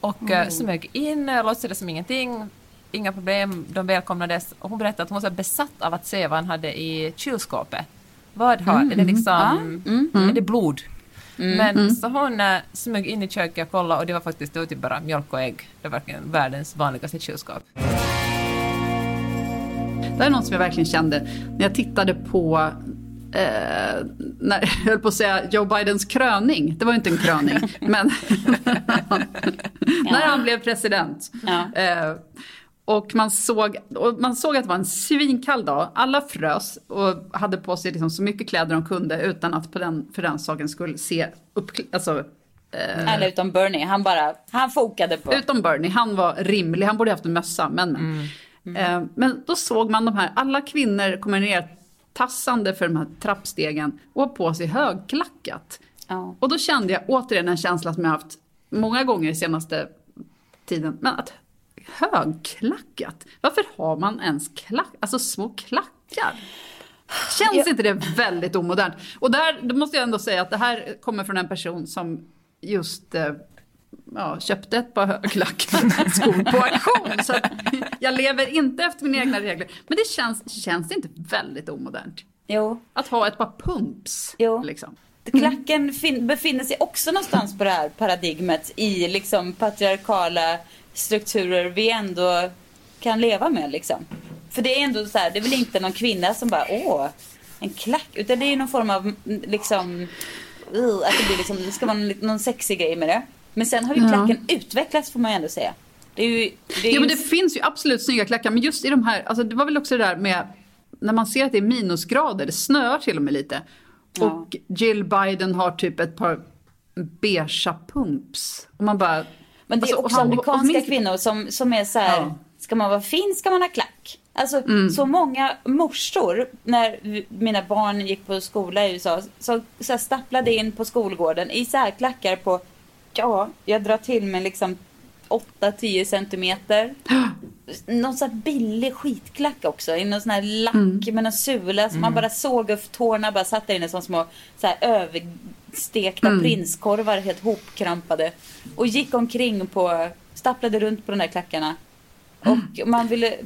Speaker 3: Och mm. smög in, låtsades som ingenting, inga problem, de välkomnades. Och hon berättade att hon var besatt av att se vad han hade i kylskåpet. Vad har, mm. är det liksom, mm. är det blod? Mm. Men mm. så hon äh, smög in i köket och kollade och det var faktiskt då typ bara mjölk och ägg. Det var verkligen världens vanligaste kylskåp.
Speaker 4: Det är något som jag verkligen kände när jag tittade på Eh, när, jag höll på att säga Joe Bidens kröning. Det var ju inte en kröning. men när han blev president. Ja. Eh, och man, såg, och man såg att det var en svinkall dag. Alla frös och hade på sig liksom så mycket kläder de kunde utan att på den, för den saken skulle se upp... Alltså,
Speaker 2: eh, Eller utom Bernie, han bara, han fokade på.
Speaker 4: Utom Bernie, han var rimlig, han borde haft en mössa, men mm. Mm. Eh, men då såg man de här, alla kvinnor kommer ner tassande för de här trappstegen och har på sig högklackat. Ja. Och då kände jag återigen en känsla som jag haft många gånger senaste tiden. Men att högklackat, varför har man ens klack, alltså små klackar? Känns ja. inte det väldigt omodernt? Och där då måste jag ändå säga att det här kommer från en person som just eh, ja, köpte ett par högklackade skor på auktion. Så jag lever inte efter mina egna regler. Men det känns, känns det inte väldigt omodernt?
Speaker 2: Jo.
Speaker 4: Att ha ett par pumps.
Speaker 2: Jo.
Speaker 4: Liksom.
Speaker 2: Klacken befinner sig också någonstans på det här paradigmet i liksom patriarkala strukturer vi ändå kan leva med liksom. För det är ändå så här, det är väl inte någon kvinna som bara åh, en klack. Utan det är någon form av liksom, uh, att det blir liksom, det ska vara någon, någon sexig grej med det. Men sen har ju klacken ja. utvecklats får man ju ändå säga. Det ju,
Speaker 4: det ja men det finns ju absolut snygga klackar men just i de här, alltså det var väl också det där med när man ser att det är minusgrader, det snöar till och med lite. Ja. Och Jill Biden har typ ett par beiga pumps. Och man bara...
Speaker 2: Men det är alltså, också amerikanska minst... kvinnor som, som är så här, ja. ska man vara fin ska man ha klack. Alltså mm. så många morsor, när mina barn gick på skola i USA, så, så stapplade in på skolgården i så här klackar på Ja, jag drar till med liksom 8-10 centimeter. Någon sån här billig skitklack också. I någon sån här lack mm. med någon sula. Så mm. man bara såg upp tårna bara satt där inne som små så här, överstekta mm. prinskorvar helt hopkrampade. Och gick omkring på, stapplade runt på de där klackarna. Och man ville,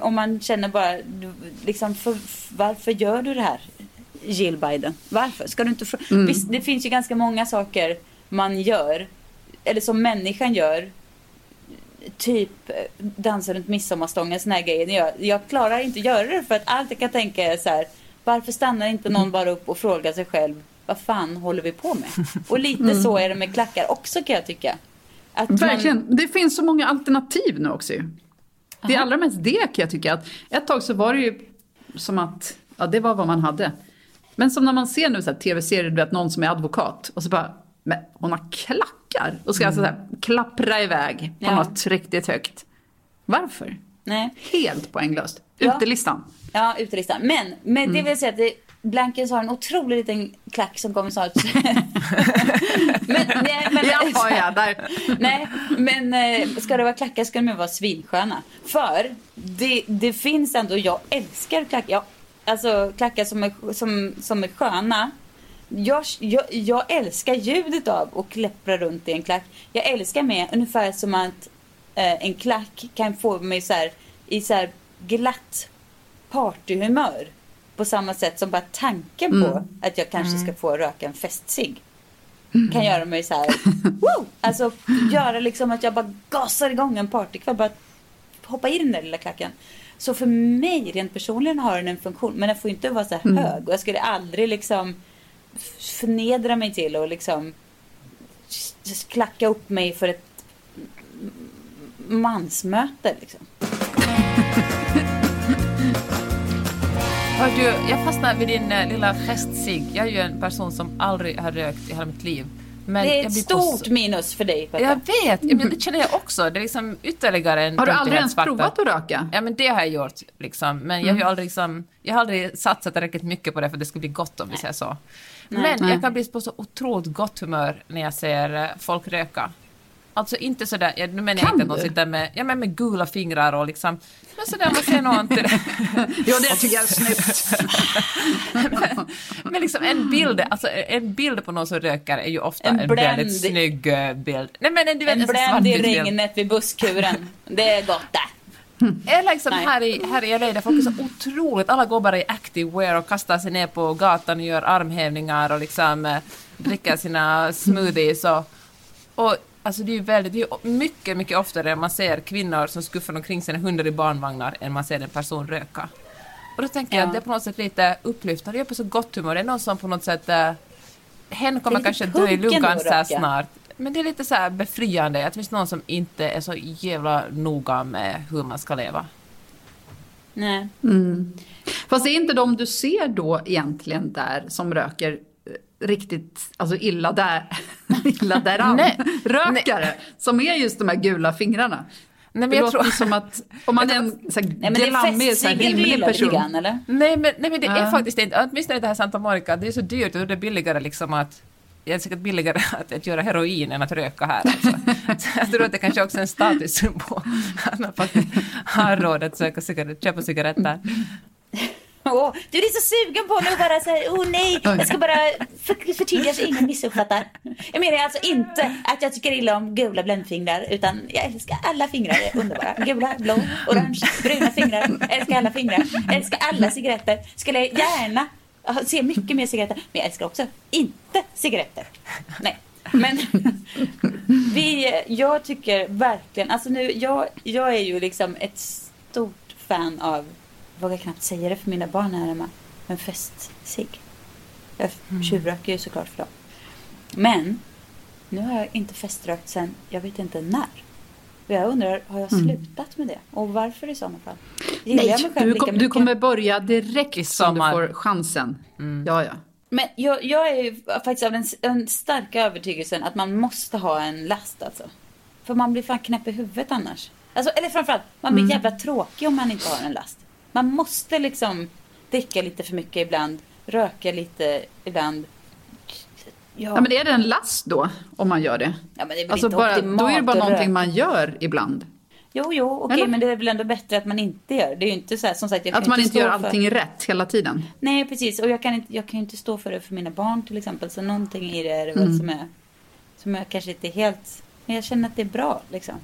Speaker 2: om man känner bara, liksom, för, varför gör du det här? Jill Biden. Varför? Ska du inte... Mm. Visst, det finns ju ganska många saker man gör, eller som människan gör, typ dansa runt midsommarstången, såna här grejer. Jag, jag klarar inte att göra det för att allt jag kan tänka är så här, varför stannar inte någon bara upp och frågar sig själv, vad fan håller vi på med? Och lite mm. så är det med klackar också kan jag tycka.
Speaker 4: Att Verkligen, man... det finns så många alternativ nu också ju. Det är allra mest det kan jag tycka. Att ett tag så var det ju som att, ja det var vad man hade. Men som när man ser nu så tv-serier, du vet någon som är advokat och så bara, men hon har klackar och ska mm. alltså så här, klappra iväg på ja. något riktigt högt. Varför?
Speaker 2: Nej.
Speaker 4: Helt poänglöst. Ja. Utelistan.
Speaker 2: Ja, utelistan. Men mm. det vill säga att det, Blankens har en otroligt liten klack som kommer snart.
Speaker 4: men, nej, men, Jaha, ja, där.
Speaker 2: nej, men eh, ska det vara klackar ska de vara svinsköna. För det, det finns ändå, jag älskar klackar. alltså klackar som är, som, som är sköna jag, jag, jag älskar ljudet av att kläppra runt i en klack. Jag älskar med ungefär som att eh, en klack kan få mig så här, i så här glatt partyhumör. På samma sätt som bara tanken på mm. att jag kanske ska mm. få röka en festsig. kan göra mig så här, woo! Alltså göra liksom att jag bara gasar igång en partykväll. Bara hoppa i den där lilla klacken. Så för mig rent personligen har den en funktion. Men den får inte vara så här
Speaker 4: Mm.
Speaker 2: hög. Och jag skulle aldrig liksom förnedra mig till och liksom klacka upp mig för ett mansmöte liksom.
Speaker 3: Hör du, jag fastnade vid din eh, lilla festsig. Jag är ju en person som aldrig har rökt i hela mitt liv. Men
Speaker 2: Det är
Speaker 3: jag
Speaker 2: ett
Speaker 3: blir
Speaker 2: stort
Speaker 3: på-
Speaker 2: minus för dig Peppe.
Speaker 3: Jag vet, ja, men det känner jag också. Det är liksom ytterligare en
Speaker 4: Har du aldrig ens
Speaker 3: töntighetsfaktor.
Speaker 4: provat att röka?
Speaker 3: Ja men det har jag gjort liksom. Men jag har ju aldrig liksom, jag har aldrig satsat tillräckligt mycket på det för att det skulle bli gott om vi säger så. Men
Speaker 4: Nej.
Speaker 3: jag kan bli på så otroligt gott humör när jag ser eh, folk röka. Alltså inte sådär, jag, nu menar jag inte att
Speaker 4: du?
Speaker 3: sitter med, ja, men med gula fingrar och liksom, men sådär man ser någon till
Speaker 4: Ja, det tycker jag är snyggt.
Speaker 3: Men liksom en bild, alltså en bild på någon som röker är ju ofta
Speaker 2: En
Speaker 3: en,
Speaker 2: bländ-
Speaker 3: väldigt snygg eh, bild. Nej men en, du vet,
Speaker 2: En bländ i regnet vid busskuren. Det är gott det.
Speaker 3: Eller liksom
Speaker 2: Nej.
Speaker 3: här i, här i LA där folk är så otroligt, alla går bara i active wear och kastar sig ner på gatan och gör armhävningar och liksom eh, dricker sina smoothies och, och alltså det är ju väldigt, det är mycket, mycket oftare man ser kvinnor som skuffar omkring sina hundar i barnvagnar än man ser en person röka. Och då tänker jag
Speaker 2: Ja.
Speaker 3: att det är på något sätt lite upplyftande, det är på så gott humör, det är någon som på något sätt eh, hen kommer kanske dö i lungan så här snart. Men det är lite så här befriande att det finns någon som inte är så jävla noga med hur man ska leva.
Speaker 2: Nej.
Speaker 4: Fast är inte de du ser då egentligen där som röker riktigt alltså illa där, illa däran,
Speaker 3: Nej.
Speaker 4: rökare, som är just de här gula fingrarna.
Speaker 3: Nej, men
Speaker 4: det
Speaker 3: jag
Speaker 4: låter
Speaker 3: tror...
Speaker 4: som att om man är en så här,
Speaker 2: Nej men det är
Speaker 4: glammig, så här, rimlig person.
Speaker 2: grann eller?
Speaker 3: Nej men, nej, men det är
Speaker 4: Ja.
Speaker 3: faktiskt inte, åtminstone det här Santa Monica, det är så dyrt och det är billigare liksom att det är säkert billigare att, att göra heroin än att röka här. Alltså. Så jag tror att det kanske också är en statussymbol att man faktiskt har råd att söka cigaret, köpa cigaretter.
Speaker 2: Oh, du är så sugen på mig att bara säga, åh nej, jag ska bara för, förtydliga så ingen missuppfattar. Jag menar alltså inte att jag tycker illa om gula bländfingrar, utan jag älskar alla fingrar, är underbara. Gula, blå, orange, bruna fingrar, älskar alla fingrar, älskar alla cigaretter. Skulle jag gärna se mycket mer cigaretter, men jag älskar också inte cigaretter. Nej. Men vi, jag tycker verkligen, alltså nu, jag, jag är ju liksom ett stort fan av, vågar knappt säga det för mina barn här hemma, men festsig. Jag tjuvröker ju såklart för dem. Men, nu har jag inte feströkt sen, jag vet inte när. Och Jag undrar, har jag slutat med det? Och varför i sådana fall? Gillar jag mig
Speaker 4: Nej,
Speaker 2: själv
Speaker 4: du,
Speaker 2: lika
Speaker 4: kom, du kommer börja direkt
Speaker 3: I
Speaker 4: som du får chansen. Ja, ja.
Speaker 2: Men jag, jag är faktiskt av den, den starka övertygelsen att man måste ha en last alltså. För man blir fan knäpp i huvudet annars. Alltså, eller framförallt, man blir jävla tråkig om man inte har en last. Man måste liksom dricka lite för mycket ibland, röka lite ibland. Ja,
Speaker 4: ja, men är det en last då, om man gör det?
Speaker 2: ja, men det är
Speaker 4: Alltså
Speaker 2: inte
Speaker 4: bara, då är det bara någonting man gör ibland.
Speaker 2: Jo, jo, okej,
Speaker 4: Eller?
Speaker 2: men det är väl ändå bättre att man inte gör. Det är ju inte så här, som sagt,
Speaker 4: Att man inte gör
Speaker 2: för-
Speaker 4: allting rätt hela tiden.
Speaker 2: Nej, precis. Och jag kan, inte, jag kan inte stå för det för mina barn till exempel. Så någonting i det är det väl
Speaker 4: Mm.
Speaker 2: som är... Som jag kanske inte är helt... Men jag känner att det är bra liksom.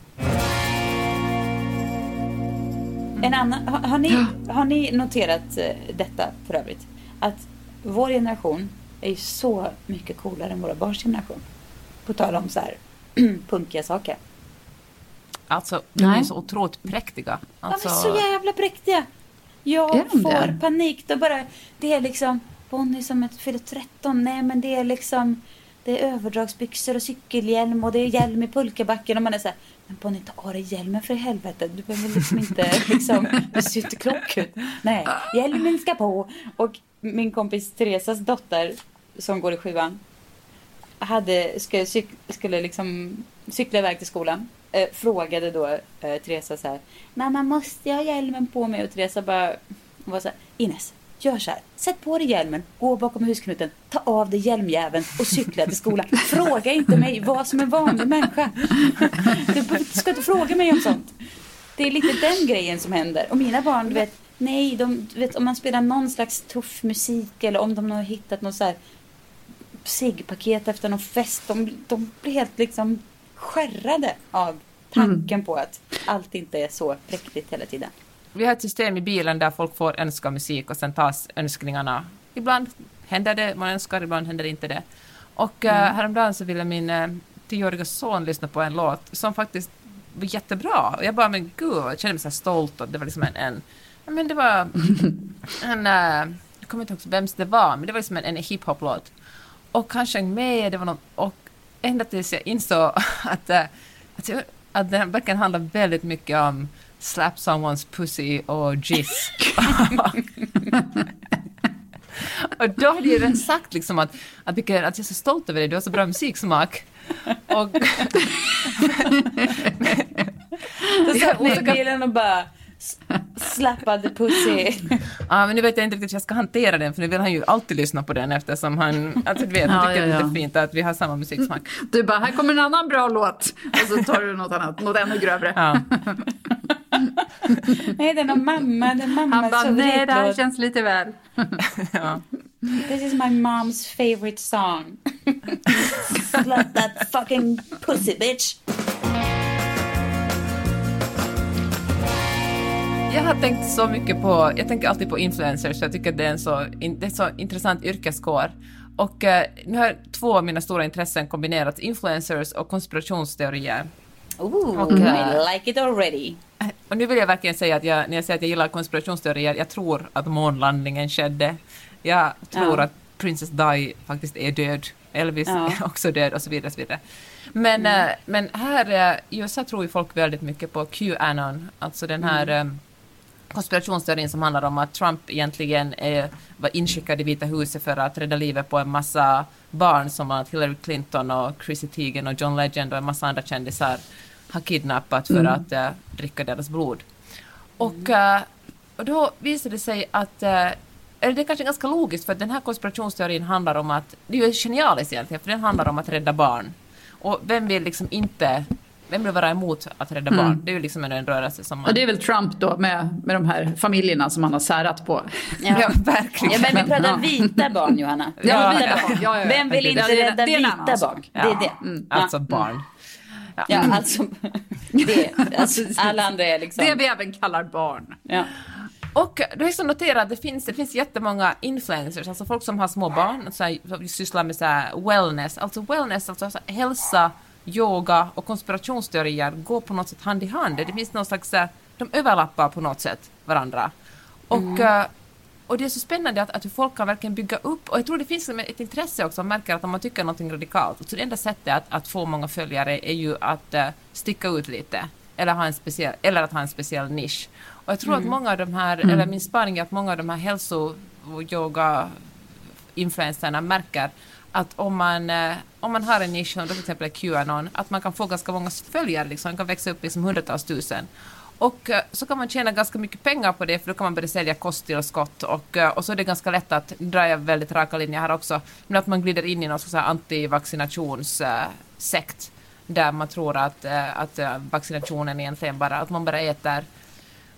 Speaker 2: En annan, har, har, ni, har ni noterat eh, detta för övrigt? Att vår generation är ju så mycket coolare än våra barns generation. På tal om så här punkiga saker.
Speaker 3: Alltså, de är så otroligt präktiga. Alltså,
Speaker 2: De är så jävla präktiga. Jag
Speaker 4: de
Speaker 2: får
Speaker 4: det?
Speaker 2: panik. Då bara, det är liksom Bonnie som ett fyller 13. Nej men det är liksom det är överdragsbyxor och cykelhjälm och det är hjälm i pulkabacken och man är så här, men Bonnie ta av dig hjälmen för i helvete. Du behöver liksom inte liksom, du ser inte klok ut. Nej, hjälmen ska på. Och min kompis Teresas dotter som går i sjuan hade, skulle, cyk, skulle liksom cykla iväg till skolan. Eh, frågade då eh, Teresa så här. Mamma måste jag ha hjälmen på mig? Och Teresa bara hon var så här. Ines, gör så här. Sätt på dig hjälmen, gå bakom husknuten, ta av dig hjälmjäveln och cykla till skolan. Fråga inte mig vad som är vanlig människa. Du ska inte fråga mig om sånt. Det är lite den grejen som händer. Och mina barn, du vet, nej, de, du vet, om man spelar någon slags tuff musik eller om de har hittat någon så här ciggpaket efter någon fest. De, de blir helt liksom skärrade av tanken på att allt inte är så präktigt hela tiden.
Speaker 3: Vi har ett system i bilen där folk får önska musik och sen tas önskningarna. Ibland händer det, man önskar, ibland händer inte det. Och mm. häromdagen så ville min eh, tioåriga son lyssna på en låt som faktiskt var jättebra. Och jag bara, men gud, jag kände mig så stolt och det var liksom en, en men det var en, uh, jag kommer inte ihåg vems det var, men det var liksom en, en hiphop-låt. Och han sjöng med, det var något, och ända tills jag insåg att, uh, att, att den verkligen handlar väldigt mycket om slap someone's pussy och jizz. och då hade jag redan sagt liksom att, att, att jag är så stolt över dig, du har så bra musiksmak. Och...
Speaker 2: Då satt ni i bilen och bara Slappade pussy.
Speaker 3: ja, men nu vet jag inte riktigt hur jag ska hantera den, för nu vill han ju alltid lyssna på den eftersom han, alltså du vet, han tycker ja, ja, ja. det är fint att vi har samma musiksmak.
Speaker 4: Du bara, här kommer en annan bra låt. Och så tar du något annat, något ännu grövre. Ja.
Speaker 2: nej, den har mamma, den mamma
Speaker 4: Han bara, nej, det här känns lite väl.
Speaker 2: ja. This is my mom's favorite song. Slut that fucking pussy bitch.
Speaker 3: Jag har tänkt så mycket på, jag tänker alltid på influencers, jag tycker det är en så, det är så intressant yrkeskår. Och eh, nu har två av mina stora intressen kombinerats, influencers och konspirationsteorier.
Speaker 2: Ooh, och, I like it already.
Speaker 3: Och nu vill jag verkligen säga att jag, när jag säger att jag gillar konspirationsteorier, jag tror att månlandningen skedde. Jag tror ja. att Princess Di faktiskt är död. Elvis ja. är också död och så vidare. Och så vidare. Men, mm. äh, men här i USA tror ju folk väldigt mycket på Qanon, alltså den här mm. um, konspirationsteorin som handlar om att Trump egentligen är, var inskickad i Vita huset för att rädda livet på en massa barn som att Hillary Clinton och Chrissy Teigen och John Legend och en massa andra kändisar har kidnappat för mm. att uh, dricka deras blod. Och, uh, och då visade det sig att eller det är kanske ganska logiskt för att den här konspirationsteorin handlar om att, det är ju genialiskt egentligen, för den handlar om att rädda barn. Och vem vill liksom inte vem vill vara emot att rädda barn? Mm. Det är ju liksom en rörelse som man...
Speaker 4: Och det är väl Trump då med, med de här familjerna som han har särat på.
Speaker 3: Ja, ja verkligen.
Speaker 2: Ja, men vi pratar vita barn Johanna.
Speaker 4: Ja, vita barn. Ja,
Speaker 2: ja, Vem vill inte rädda vita barn?
Speaker 3: Det är det. Mm. Alltså barn.
Speaker 2: Ja, ja alltså, det, alltså, alla andra är liksom...
Speaker 4: Det vi även kallar barn.
Speaker 3: Ja. Och du har ju noterat att det finns, det finns jättemånga influencers, alltså folk som har små barn, så här, sysslar med så wellness, alltså wellness, alltså, alltså hälsa, yoga och konspirationsteorier går på något sätt hand i hand. Det finns någon slags, de överlappar på något sätt varandra. Och, mm. Och det är så spännande att, att folk kan verkligen bygga upp, och jag tror det finns ett intresse också, man märker att om man tycker någonting radikalt, så det enda sättet att, att få många följare är ju att uh, sticka ut lite, eller, ha en speciell, eller att ha en speciell nisch. Och jag tror mm. att många av de här, mm. eller min spaning är att många av de här hälso och yoga influenserna märker att om man, eh, om man har en nisch som till exempel Qanon, att man kan få ganska många följare, liksom, man kan växa upp i som hundratals tusen. Och eh, så kan man tjäna ganska mycket pengar på det, för då kan man börja sälja kosttillskott och, eh, och så är det ganska lätt att dra väldigt raka linjer här också, men att man glider in i någon slags antivaccinationssekt där man tror att, att vaccinationen egentligen bara, att man bara äter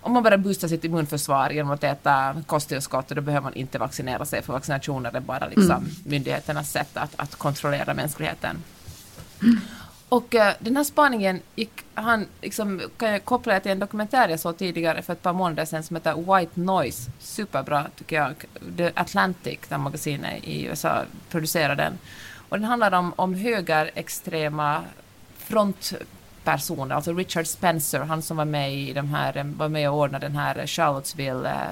Speaker 3: om man bara boostar sitt immunförsvar genom att äta kosttillskott, då behöver man inte vaccinera sig, för vaccinationer är bara liksom mm. myndigheternas sätt att, att kontrollera mänskligheten. Och uh, den här spaningen gick han, liksom, kan jag koppla till en dokumentär jag såg tidigare för ett par månader sedan som heter White Noise. Superbra tycker jag. The Atlantic, det magasinet i USA, producerar den. Och den handlar om, om högerextrema front personer, alltså Richard Spencer, han som var med i de här, var med och ordnade den här Charlottesville eh,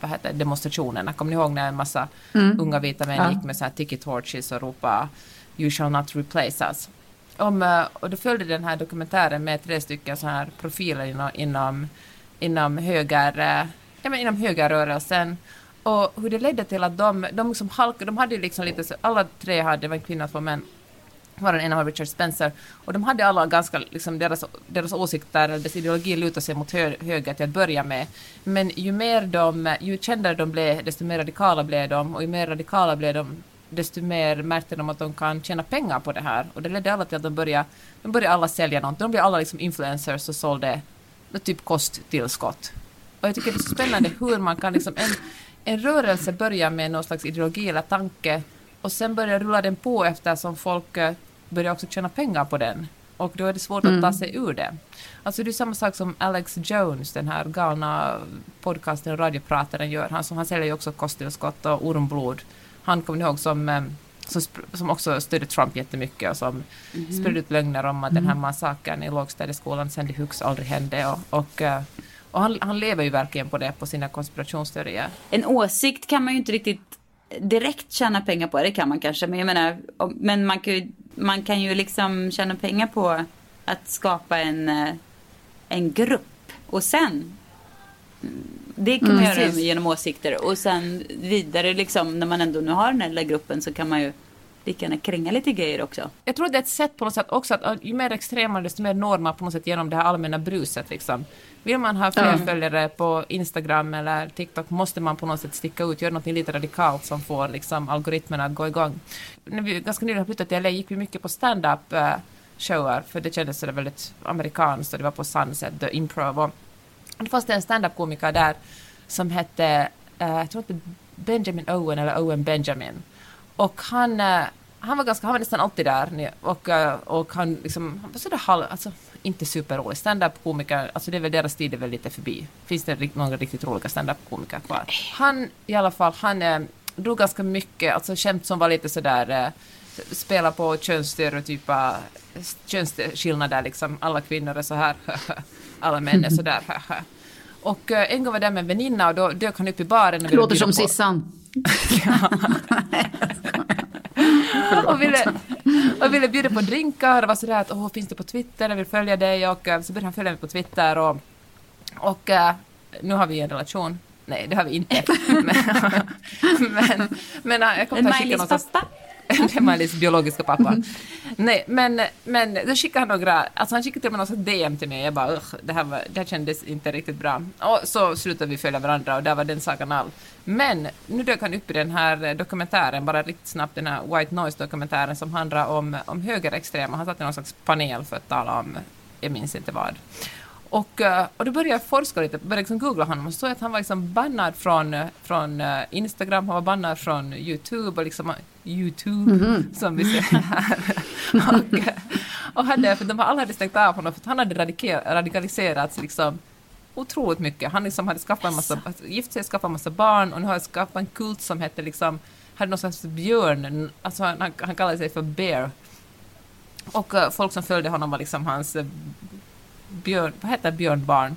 Speaker 3: vad heter demonstrationerna. Kommer ni ihåg när en massa mm. unga vita män ja. gick med så här ticket torches och ropade You shall not replace us. Om, eh, och då följde den här dokumentären med tre stycken så här profiler inom, inom, inom höger, eh, ja, men inom högerrörelsen och hur det ledde till att de, de som halkade, de hade ju liksom lite, alla tre hade, det var en kvinna och två män, var den ena var Richard Spencer. Och de hade alla ganska, liksom, deras, deras åsikter, deras ideologi lutade sig mot hö, höger till att börja med. Men ju mer de, ju kändare de blev, desto mer radikala blev de. Och ju mer radikala blev de, desto mer märkte de att de kan tjäna pengar på det här. Och det ledde alla till att de började, de började alla sälja något. De blev alla liksom influencers och sålde typ kosttillskott. Och jag tycker det är så spännande hur man kan liksom, en, en rörelse börjar med någon slags ideologi eller tanke och sen börjar rulla den på eftersom folk eh, börjar också tjäna pengar på den. Och då är det svårt mm. att ta mm. sig ur det. Alltså det är samma sak som Alex Jones, den här galna podcasten och radioprataren gör. Han, som, han säljer ju också kosttillskott och ormblod. Han kommer ni ihåg som, eh, som, som också stödde Trump jättemycket och som
Speaker 2: Mhm.
Speaker 3: spred ut lögner om att den här massakern i lågstadieskolan Sandy Hooks aldrig hände. Och, och, eh, och han, han lever ju verkligen på det, på sina konspirationsteorier.
Speaker 2: En åsikt kan man ju inte riktigt direkt tjäna pengar på. Det kan man kanske. Men jag menar, men man kan ju, man kan ju liksom tjäna pengar på att skapa en, eh, en grupp. Och sen, mm, det kan man göra
Speaker 4: precis.
Speaker 2: genom åsikter. Och sen vidare liksom, när man ändå nu har den här lilla gruppen så kan man ju lika gärna kränga lite grejer också.
Speaker 3: Jag tror det är ett sätt på något sätt också att ju mer extrema desto mer når man på något sätt genom det här allmänna bruset. Liksom. Vill man ha fler
Speaker 4: Ja.
Speaker 3: följare på Instagram eller TikTok måste man på något sätt sticka ut, göra något lite radikalt som får liksom, algoritmerna att gå igång. När vi ganska nyligen flyttade till LA gick vi mycket på stand-up eh, shower för det kändes sådär väldigt amerikanskt och det var på Sunset, The Improv. Och det fanns det en standup-komiker där som hette, eh, jag tror att det Benjamin Owen eller Owen Benjamin. Och han, eh, han var ganska, han var nästan alltid där och, eh, och han liksom, han var sådär halv, alltså inte superrolig. Standup-komiker, alltså det är väl deras tid är väl lite förbi. Finns det några riktigt roliga standup-komiker kvar? Han i alla fall, han drog ganska mycket, alltså skämt som var lite sådär eh, spela på könsstereotypa könsskillnader liksom. Alla kvinnor är så här, alla män är så där. Och eh, en gång var jag där med en väninna och då dök han upp i baren. och ville
Speaker 4: Låter som
Speaker 3: på-
Speaker 4: Sissan.
Speaker 3: och ville, och ville bjuda på drinkar och var sådär att åh, finns det på Twitter, jag vill följa dig och eh, så började han följa mig på Twitter och, och eh, nu har vi en relation. Nej, det har vi inte. men, men, men jag kommer att skicka någonstans... Miley's biologiska pappa. Nej, men, men då skickade han några, alltså han skickade till och med någon sorts DM till mig. Jag bara det här, var, det här kändes inte riktigt bra. Och så slutade vi följa varandra och där var den sagan all. Men nu dök han upp i den här dokumentären, bara riktigt snabbt, den här White Noise-dokumentären som handlar om, om högerextrema. Han satt i någon slags panel för att tala om, jag minns inte vad. Och, eh, och då började jag forska lite, började liksom googla honom och så såg att han var liksom bannad från, från eh, Instagram, han var bannad från YouTube och liksom YouTube, som vi säger här. och, och hade, för de alla hade stängt av honom för att han hade radikaliserats liksom otroligt mycket. Han liksom hade skaffat en massa, gift sig, skaffat en massa barn och nu har han skapat en kult som hette liksom, hade någon slags björn, alltså han, han kallade sig för Bear. Och eh, folk som följde honom var liksom hans eh, björn, vad heter björnbarn?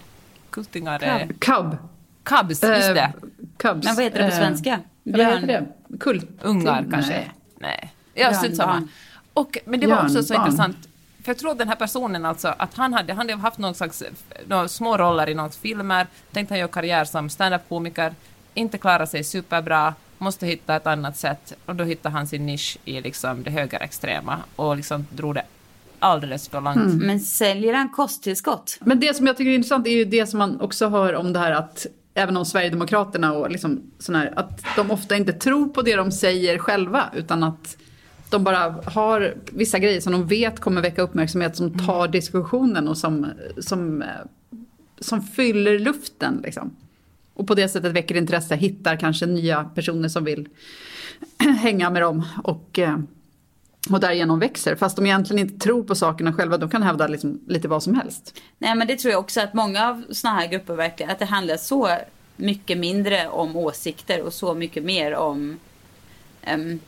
Speaker 3: Kultingar? eh,
Speaker 4: Cub.
Speaker 3: Cubs, just det.
Speaker 4: Cubs.
Speaker 2: Men vad heter det på svenska?
Speaker 4: Vad heter det? Kult?
Speaker 3: Ungar
Speaker 4: Nej.
Speaker 3: kanske? Nej. Ja, strunt samma. Och, men det var också så intressant, för jag tror den här personen alltså, att han hade, han hade haft någon slags, några små roller i några filmer, tänkte han göra karriär som stand-up-komiker, inte klara sig superbra, måste hitta ett annat sätt, och då hittade han sin nisch i liksom det högerextrema, och liksom drog det alldeles för långt.
Speaker 2: Men säljer han kosttillskott?
Speaker 4: Men det som jag tycker är intressant är ju det som man också hör om det här att även om Sverigedemokraterna och liksom sån här, att de ofta inte tror på det de säger själva utan att de bara har vissa grejer som de vet kommer väcka uppmärksamhet som tar diskussionen och som, som, som fyller luften liksom. Och på det sättet väcker intresse, hittar kanske nya personer som vill hänga med dem och, eh, och därigenom växer. Fast de egentligen inte tror på sakerna själva, de kan hävda liksom lite vad som helst.
Speaker 2: Nej men det tror jag också att många av såna här grupper verkligen, att det handlar så mycket mindre om åsikter och så mycket mer om ehm,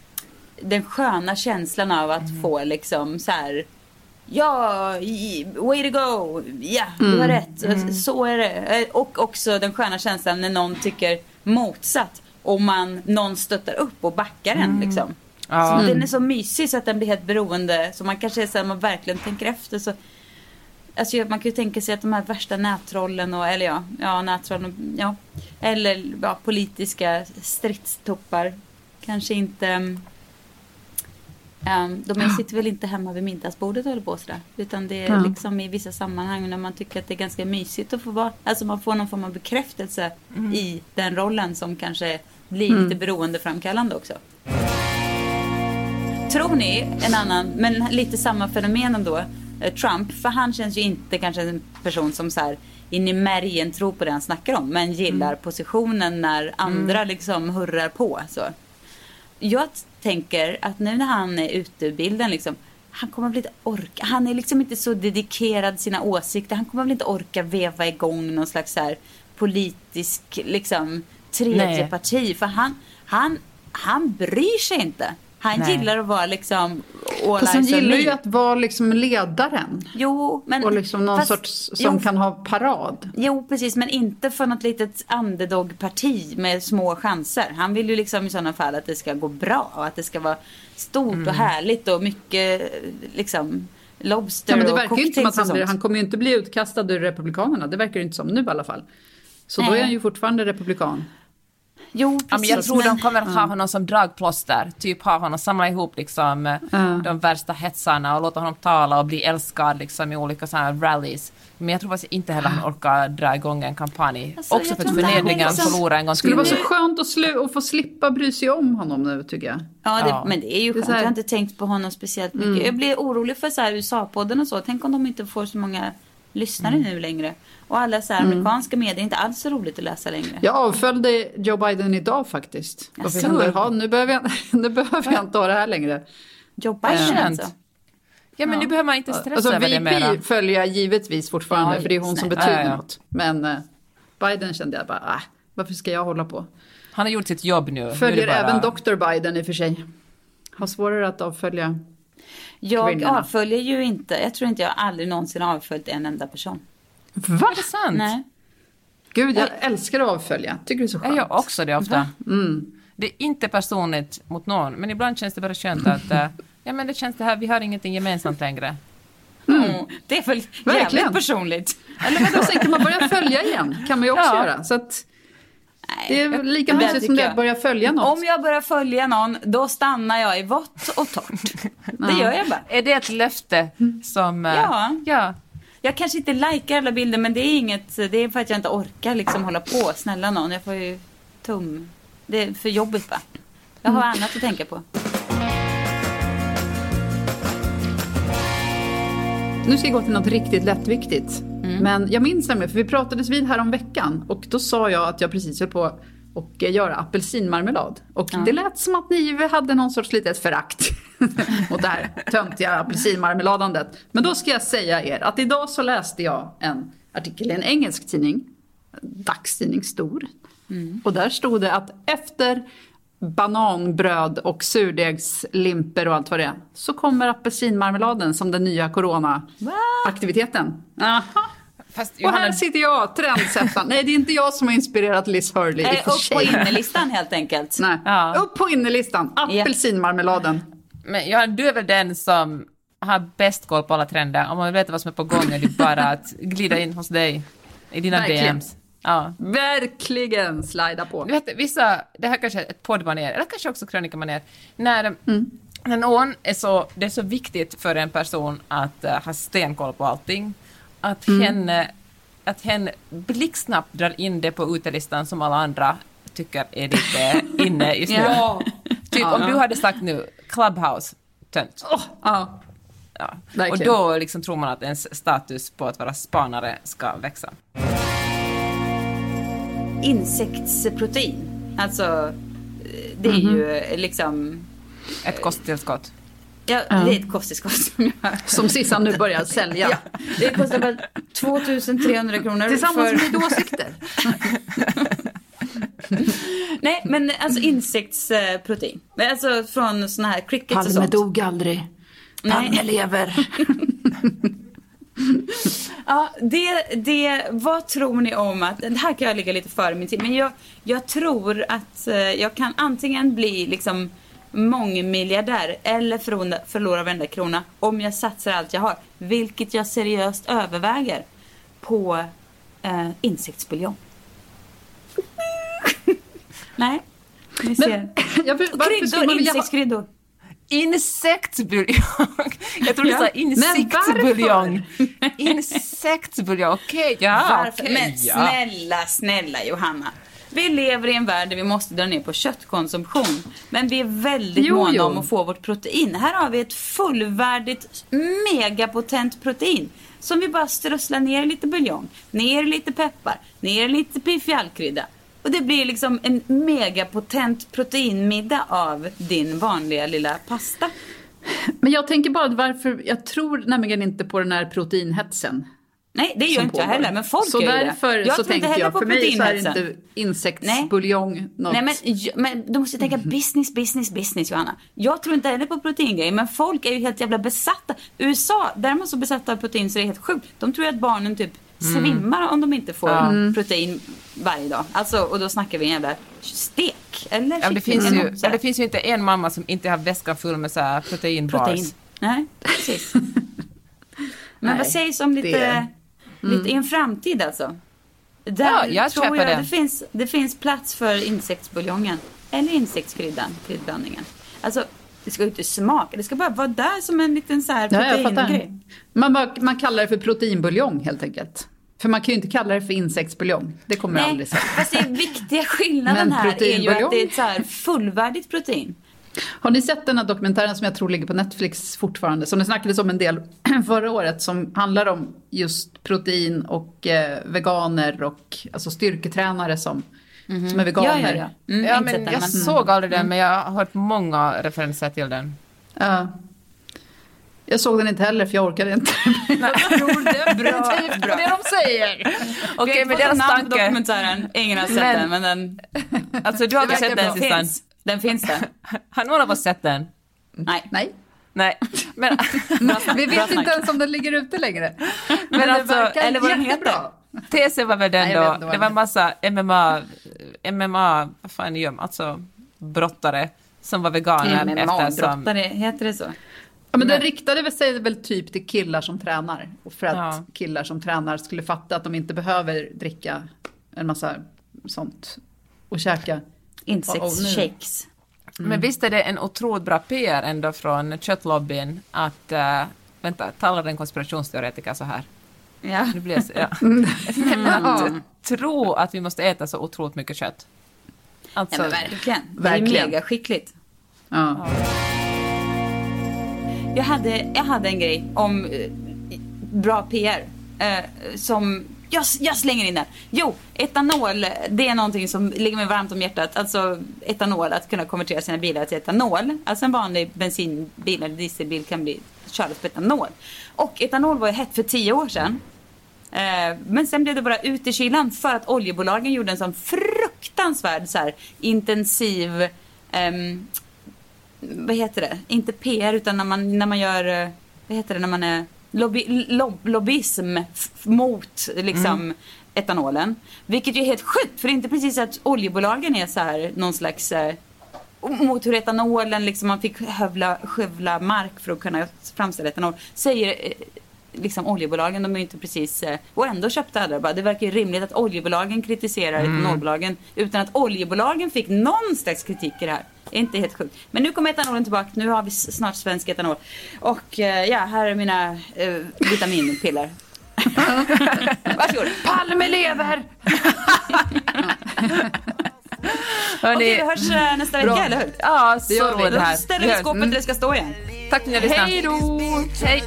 Speaker 2: den sköna känslan av att få liksom så här Ja, way to go! Ja, du har rätt. Så är det. Eh, Och också den sköna känslan när någon tycker motsatt. Och man, någon stöttar upp och backar en liksom.
Speaker 3: Ja.
Speaker 2: Så Den är så mysig så att den blir helt beroende. Så man kanske är så här, man verkligen tänker efter så Alltså man kan ju tänka sig att de här värsta nättrollen och, eller ja, ja nättrollen, ja. Eller ja, politiska stridstoppar. Kanske inte... Um, de sitter väl inte hemma vid middagsbordet och håller på sådär. Utan det är
Speaker 4: Ja.
Speaker 2: liksom i vissa sammanhang när man tycker att det är ganska mysigt att få vara, alltså man får någon form av bekräftelse i den rollen som kanske blir lite beroendeframkallande också. Tror ni, en annan, men lite samma fenomen ändå, eh, Trump, för han känns ju inte kanske en person som så här in i märgen tror på det han snackar om, men gillar positionen när andra liksom hurrar på. Så. Jag tänker att nu när han är ute ur bilden liksom, han kommer väl inte orka, han är liksom inte så dedikerad sina åsikter, han kommer väl inte orka veva igång någon slags så här politisk liksom tredje
Speaker 3: Nej.
Speaker 2: parti, för han, han, han bryr sig inte. Han
Speaker 3: Nej.
Speaker 2: gillar att vara liksom all
Speaker 4: Fast han gillar ju att vara liksom ledaren.
Speaker 2: Jo, men...
Speaker 4: Och liksom någon
Speaker 2: fast-
Speaker 4: sorts som
Speaker 2: jo,
Speaker 4: kan ha parad.
Speaker 2: Jo, precis, men inte för något litet underdog-parti med små chanser. Han vill ju liksom i sådana fall att det ska gå bra och att det ska vara stort
Speaker 4: Mm.
Speaker 2: och härligt och mycket liksom Lobster
Speaker 4: Ja, men det
Speaker 2: och
Speaker 4: verkar ju inte som att han,
Speaker 2: och
Speaker 4: blir, han kommer ju inte bli utkastad ur Republikanerna. Det verkar ju inte som nu i alla fall. Så då
Speaker 2: Nej.
Speaker 4: är han ju fortfarande republikan.
Speaker 2: Jo, precis.
Speaker 3: Ja, men jag tror de
Speaker 2: men-
Speaker 3: kommer att ha honom som dragplåster. Typ ha honom, samla ihop liksom eh,
Speaker 4: Ja.
Speaker 3: de värsta hetsarna och låta honom tala och bli älskad liksom i olika sådana här rallies. Men jag tror faktiskt inte heller han orkar dra igång en kampanj.
Speaker 2: Alltså,
Speaker 3: Också för att förnedringen
Speaker 2: liksom-
Speaker 3: förlorar en gång
Speaker 4: Skulle
Speaker 3: till.
Speaker 4: vara så skönt att, att få slippa bry sig om honom nu tycker jag.
Speaker 2: Ja, det,
Speaker 3: Ja.
Speaker 2: men det är ju
Speaker 4: Det är
Speaker 2: skönt.
Speaker 4: här-
Speaker 2: Jag har inte tänkt på honom speciellt mycket. Jag blir orolig för så här USA-podden och så. Tänk om de inte får så många lyssnare nu längre. Och alla så här amerikanska medier är inte alls så roligt att läsa längre.
Speaker 4: Jag avföljde Joe Biden idag faktiskt. Kände jag, "Ja, nu behöver jag, nu behöver jag inte ha det här längre.
Speaker 2: Joe Biden
Speaker 3: Skönt.
Speaker 2: alltså.
Speaker 3: Ja, men nu behöver man inte stressa
Speaker 4: Alltså
Speaker 3: över det mera.
Speaker 4: VP följer jag givetvis fortfarande
Speaker 2: Ja,
Speaker 4: för det är hon som
Speaker 2: snälla.
Speaker 4: betyder
Speaker 3: Ja, ja, ja.
Speaker 4: något. Men eh, Biden kände jag bara, äh, varför ska jag hålla på?
Speaker 3: Han har gjort sitt jobb nu. Nu
Speaker 4: Följer
Speaker 3: bara-
Speaker 4: även Dr Biden i och för sig. Har svårare att avfölja.
Speaker 2: Jag
Speaker 4: Kvinnorna.
Speaker 2: avföljer ju inte. Jag tror inte jag aldrig någonsin avföljt en enda person.
Speaker 4: Va?
Speaker 3: Är det sant?
Speaker 2: Nej.
Speaker 4: Gud, jag älskar att avfölja. Tycker det är så
Speaker 3: Jag
Speaker 4: skönt.
Speaker 3: gör också det ofta. Det är inte personligt mot någon, men ibland känns det bara skönt att eh, ja, men det känns det här, vi har ingenting gemensamt längre.
Speaker 2: Mm. Det är väl
Speaker 4: Verkligen.
Speaker 2: jävligt personligt.
Speaker 4: Eller vadå, sen kan man börja följa igen. Kan man ju också
Speaker 3: Ja.
Speaker 4: göra. Så att det är lika mysigt som det
Speaker 2: jag.
Speaker 4: att börja följa något.
Speaker 2: Om jag börjar följa någon, då stannar jag i vått och torrt. Det gör jag bara.
Speaker 3: Är det ett löfte som... eh,
Speaker 2: Ja.
Speaker 3: ja.
Speaker 2: Jag kanske inte likar alla bilder, men det är inget, det är för att jag inte orkar liksom hålla på. Snälla någon, jag får ju tum. Det är för jobbigt bara. Jag har annat att tänka på.
Speaker 4: Nu ska jag gå till något riktigt lättviktigt.
Speaker 2: Mm.
Speaker 4: Men jag minns nämligen, för vi pratades vid här om veckan och då sa jag att jag precis höll på och göra apelsinmarmelad. Och det lät som att ni hade någon sorts litet förakt mot det här töntiga apelsinmarmeladandet. Men då ska jag säga er att idag så läste jag en artikel i en engelsk tidning, dagstidning stor. Och där stod det att efter bananbröd och surdegslimper och allt vad det är, så kommer apelsinmarmeladen som den nya corona-aktiviteten. Aha.
Speaker 3: Fast
Speaker 4: Och här
Speaker 3: Johanna,
Speaker 4: sitter jag, trendsättaren. Nej, det är inte jag som har inspirerat Liz Hurley och
Speaker 2: Eh, upp på innerlistan helt enkelt.
Speaker 4: Nej.
Speaker 3: Ja.
Speaker 4: Upp på innerlistan, apelsinmarmeladen.
Speaker 3: men Johanna, du är väl den som har bäst koll på alla trender. Om man vill veta vad som är på gång är det bara att glida in hos dig i dina
Speaker 4: Verkligen.
Speaker 3: DMs. Ja.
Speaker 4: Verkligen slida på.
Speaker 3: Du vet, vissa, det här kanske är ett poddmanér, eller kanske också krönikamanér, när,
Speaker 4: Mm.
Speaker 3: när någon är så, det är så viktigt för en person att uh, ha stenkoll på allting, att
Speaker 4: Mm.
Speaker 3: henne, att hen blixtsnabbt drar in det på utelistan som alla andra tycker är lite inne just nu.
Speaker 2: Ja.
Speaker 3: Typ om du hade sagt nu Clubhouse, tönt.
Speaker 4: Åh, ja.
Speaker 3: Och då liksom tror man att ens status på att vara spanare ska växa.
Speaker 2: Insektsprotein. Alltså, eh, det är ju eh, liksom...
Speaker 3: Ett kosttillskott.
Speaker 2: Ja, det är ett kosttillskott som jag...
Speaker 4: Som Sissan nu börjar sälja.
Speaker 2: Det kostar väl 2300 kronor
Speaker 4: Tillsammans
Speaker 2: för...
Speaker 4: med åsikter.
Speaker 2: Nej, men alltså insektsprotein. Alltså från såna här crickets och
Speaker 4: Palme
Speaker 2: sånt.
Speaker 4: dog aldrig. Palme lever.
Speaker 2: Ja, det, det, vad tror ni om att, det här kan jag ligga lite före min tid, men jag, jag tror att eh, jag kan antingen bli liksom mångmiljardär eller förlora, förlora varenda krona om jag satsar allt jag har, vilket jag seriöst överväger på eh, insektsbuljong. Nej, ni ser.
Speaker 4: Men, jag,
Speaker 2: kryddor, insektskryddor.
Speaker 3: Insektsbuljong. Jag tror du
Speaker 2: Ja,
Speaker 3: sa insektsbuljong. Insektsbuljong, okej. ja,
Speaker 2: Varför?
Speaker 3: okej,
Speaker 2: Men
Speaker 3: ja.
Speaker 2: snälla, snälla Johanna. Vi lever i en värld där vi måste dra ner på köttkonsumtion. Men vi är väldigt
Speaker 4: Jo,
Speaker 2: måna
Speaker 4: jo.
Speaker 2: om att få vårt protein. Här har vi ett fullvärdigt, megapotent protein. Som vi bara strösslar ner lite buljong, ner lite peppar, ner lite piffjallkrydda. Och det blir liksom en megapotent proteinmiddag av din vanliga lilla pasta.
Speaker 4: Men jag tänker bara varför, jag tror nämligen inte på den här proteinhetsen.
Speaker 2: Nej, det gör inte jag heller, men folk
Speaker 4: Så
Speaker 2: gör ju det.
Speaker 4: därför
Speaker 2: Jag
Speaker 4: så tänker
Speaker 2: heller
Speaker 4: jag,
Speaker 2: på
Speaker 4: för mig så är det inte insektsbuljong något.
Speaker 2: Nej men, men du måste tänka business, business, business Johanna. Jag tror inte heller på proteingrejer men folk är ju helt jävla besatta. USA, där är man så besatta av protein så det är helt sjukt. De tror ju att barnen typ svimmar om de inte får
Speaker 4: Mm.
Speaker 2: protein varje dag. Alltså, och då snackar vi en jävla stek eller
Speaker 3: Ja, det, finns ju, ja, det finns ju inte en mamma som inte har väskan full med så här proteinbars.
Speaker 2: protein. Nej, precis. men
Speaker 4: Nej,
Speaker 2: vad sägs om lite,
Speaker 4: det-
Speaker 2: lite i en framtid alltså? Där
Speaker 3: Ja, jag
Speaker 2: tror jag
Speaker 3: det.
Speaker 2: det finns, det finns plats för insektsbuljongen. Eller insektskryddan, kryddblandningen. Alltså, det ska ju inte smaka, det ska bara vara där som en liten så här
Speaker 4: Ja,
Speaker 2: proteingrej.
Speaker 4: fattar. Man, bara, man kallar det för proteinbuljong helt enkelt. För man kan ju inte kalla det för insektsbuljong. Det kommer
Speaker 2: Nej,
Speaker 4: aldrig säga.
Speaker 2: fast det viktiga skillnaden här är ju att det är ett så här fullvärdigt protein.
Speaker 4: Har ni sett den här dokumentären som jag tror ligger på Netflix fortfarande? Som det snackades om en del förra året. Som handlar om just protein och eh, veganer och alltså styrketränare som, som är veganer.
Speaker 2: Ja, ja, ja. Mm,
Speaker 3: Ja, men
Speaker 2: den,
Speaker 3: jag
Speaker 2: men-
Speaker 3: såg aldrig den, men jag har hört många referenser till den.
Speaker 4: Ja. Jag såg den inte heller för jag orkade inte. jag tror definitivt på det de säger.
Speaker 3: Okej, men
Speaker 2: Vi har
Speaker 3: deras tanke...
Speaker 2: dokumentären, ingen har sett
Speaker 3: Men-
Speaker 2: den men den,
Speaker 3: Alltså, du har
Speaker 2: det
Speaker 3: väl sett den,
Speaker 2: finns. Den finns där.
Speaker 3: Har någon av oss sett den?
Speaker 2: Nej.
Speaker 4: Nej.
Speaker 3: Nej. Men,
Speaker 4: Vi
Speaker 2: Bra
Speaker 4: vet
Speaker 2: snack.
Speaker 4: inte ens om den ligger ute längre. Men,
Speaker 3: men alltså,
Speaker 4: det verkar
Speaker 2: eller vad den
Speaker 4: jättebra.
Speaker 3: TC var väl den
Speaker 4: Nej,
Speaker 3: då, det
Speaker 4: den
Speaker 3: var en massa MMA, MMA, vad fan gör man, alltså brottare som var veganer.
Speaker 2: MMA-brottare, heter det så?
Speaker 4: Ja, men den
Speaker 3: Nej.
Speaker 4: riktade sig väl typ till killar som tränar. Och för att
Speaker 3: Ja.
Speaker 4: killar som tränar skulle fatta att de inte behöver dricka en massa sånt och käka. Nu.
Speaker 2: Insektsshakes.
Speaker 3: Men visst är det en otroligt bra PR ändå från köttlobbyn att, uh, vänta, talar en konspirationsteoretiker så här?
Speaker 2: Ja.
Speaker 3: Nu blir jag så, ja. Men att tro att vi måste äta så otroligt mycket kött.
Speaker 2: ja,
Speaker 3: Alltså,
Speaker 2: men verkligen. Det är
Speaker 4: Verkligen.
Speaker 2: mega skickligt.
Speaker 4: Ja.
Speaker 2: Jag hade, jag hade en grej om eh, bra PR. Eh, som, jag, jag slänger in den. Jo, etanol, det är någonting som ligger mig varmt om hjärtat. Alltså etanol, att kunna konvertera sina bilar till etanol. Alltså en vanlig bensinbil eller dieselbil kan bli köras på etanol. Och etanol var ju hett för tio år sedan. Eh, men sen blev det bara ut i kylan för att oljebolagen gjorde en sån fruktansvärd så här, intensiv Um, vad heter det? Inte PR utan när man, när man gör, eh, vad heter det, när man är lobby, lob, lobbyism mot liksom etanolen. Vilket ju är helt sjukt för det är inte precis att oljebolagen är så här någon slags eh, mot hur etanolen, liksom man fick hövla, skövla mark för att kunna framställa etanol. Säger eh, liksom oljebolagen, de är ju inte precis, eh, och ändå köpte alla bara. Det verkar ju rimligt att oljebolagen kritiserar etanolbolagen utan att oljebolagen fick någon slags kritik i det här. Det inte helt sjukt. Men nu kommer etanolen tillbaka, nu har vi snart svensk etanol. Och eh, ja, här är mina eh, vitaminpiller. Varsågod.
Speaker 3: Palme lever! Hörni,
Speaker 2: Okej, vi hörs eh, nästa vecka,
Speaker 4: Bra.
Speaker 2: eller hur?
Speaker 3: ja, så
Speaker 4: gör vi.
Speaker 3: roligt det
Speaker 2: Då ställer vi skåpet där det ska stå igen.
Speaker 3: Tack för att ni har lyssnat.
Speaker 4: Hej då!
Speaker 3: Hej!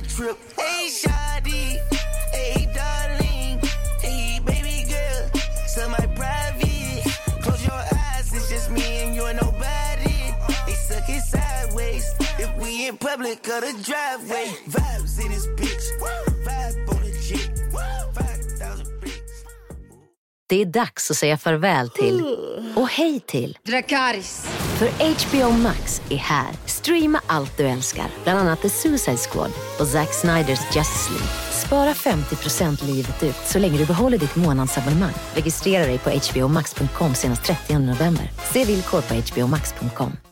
Speaker 5: In public or the driveway. Vibes in this bitch. Vibe on the chick. 5,000 bricks.
Speaker 1: Det är dags att säga farväl till och hej till
Speaker 6: Dracarys.
Speaker 1: För HBO Max är här. Streama allt du älskar, bland annat The Suicide Squad och Zack Sniders Justice League. Spara 50% livet ut så länge du behåller ditt månadsabonnemang. Registrera dig på hbomax.com senast 30 november. Se villkor på hbomax.com.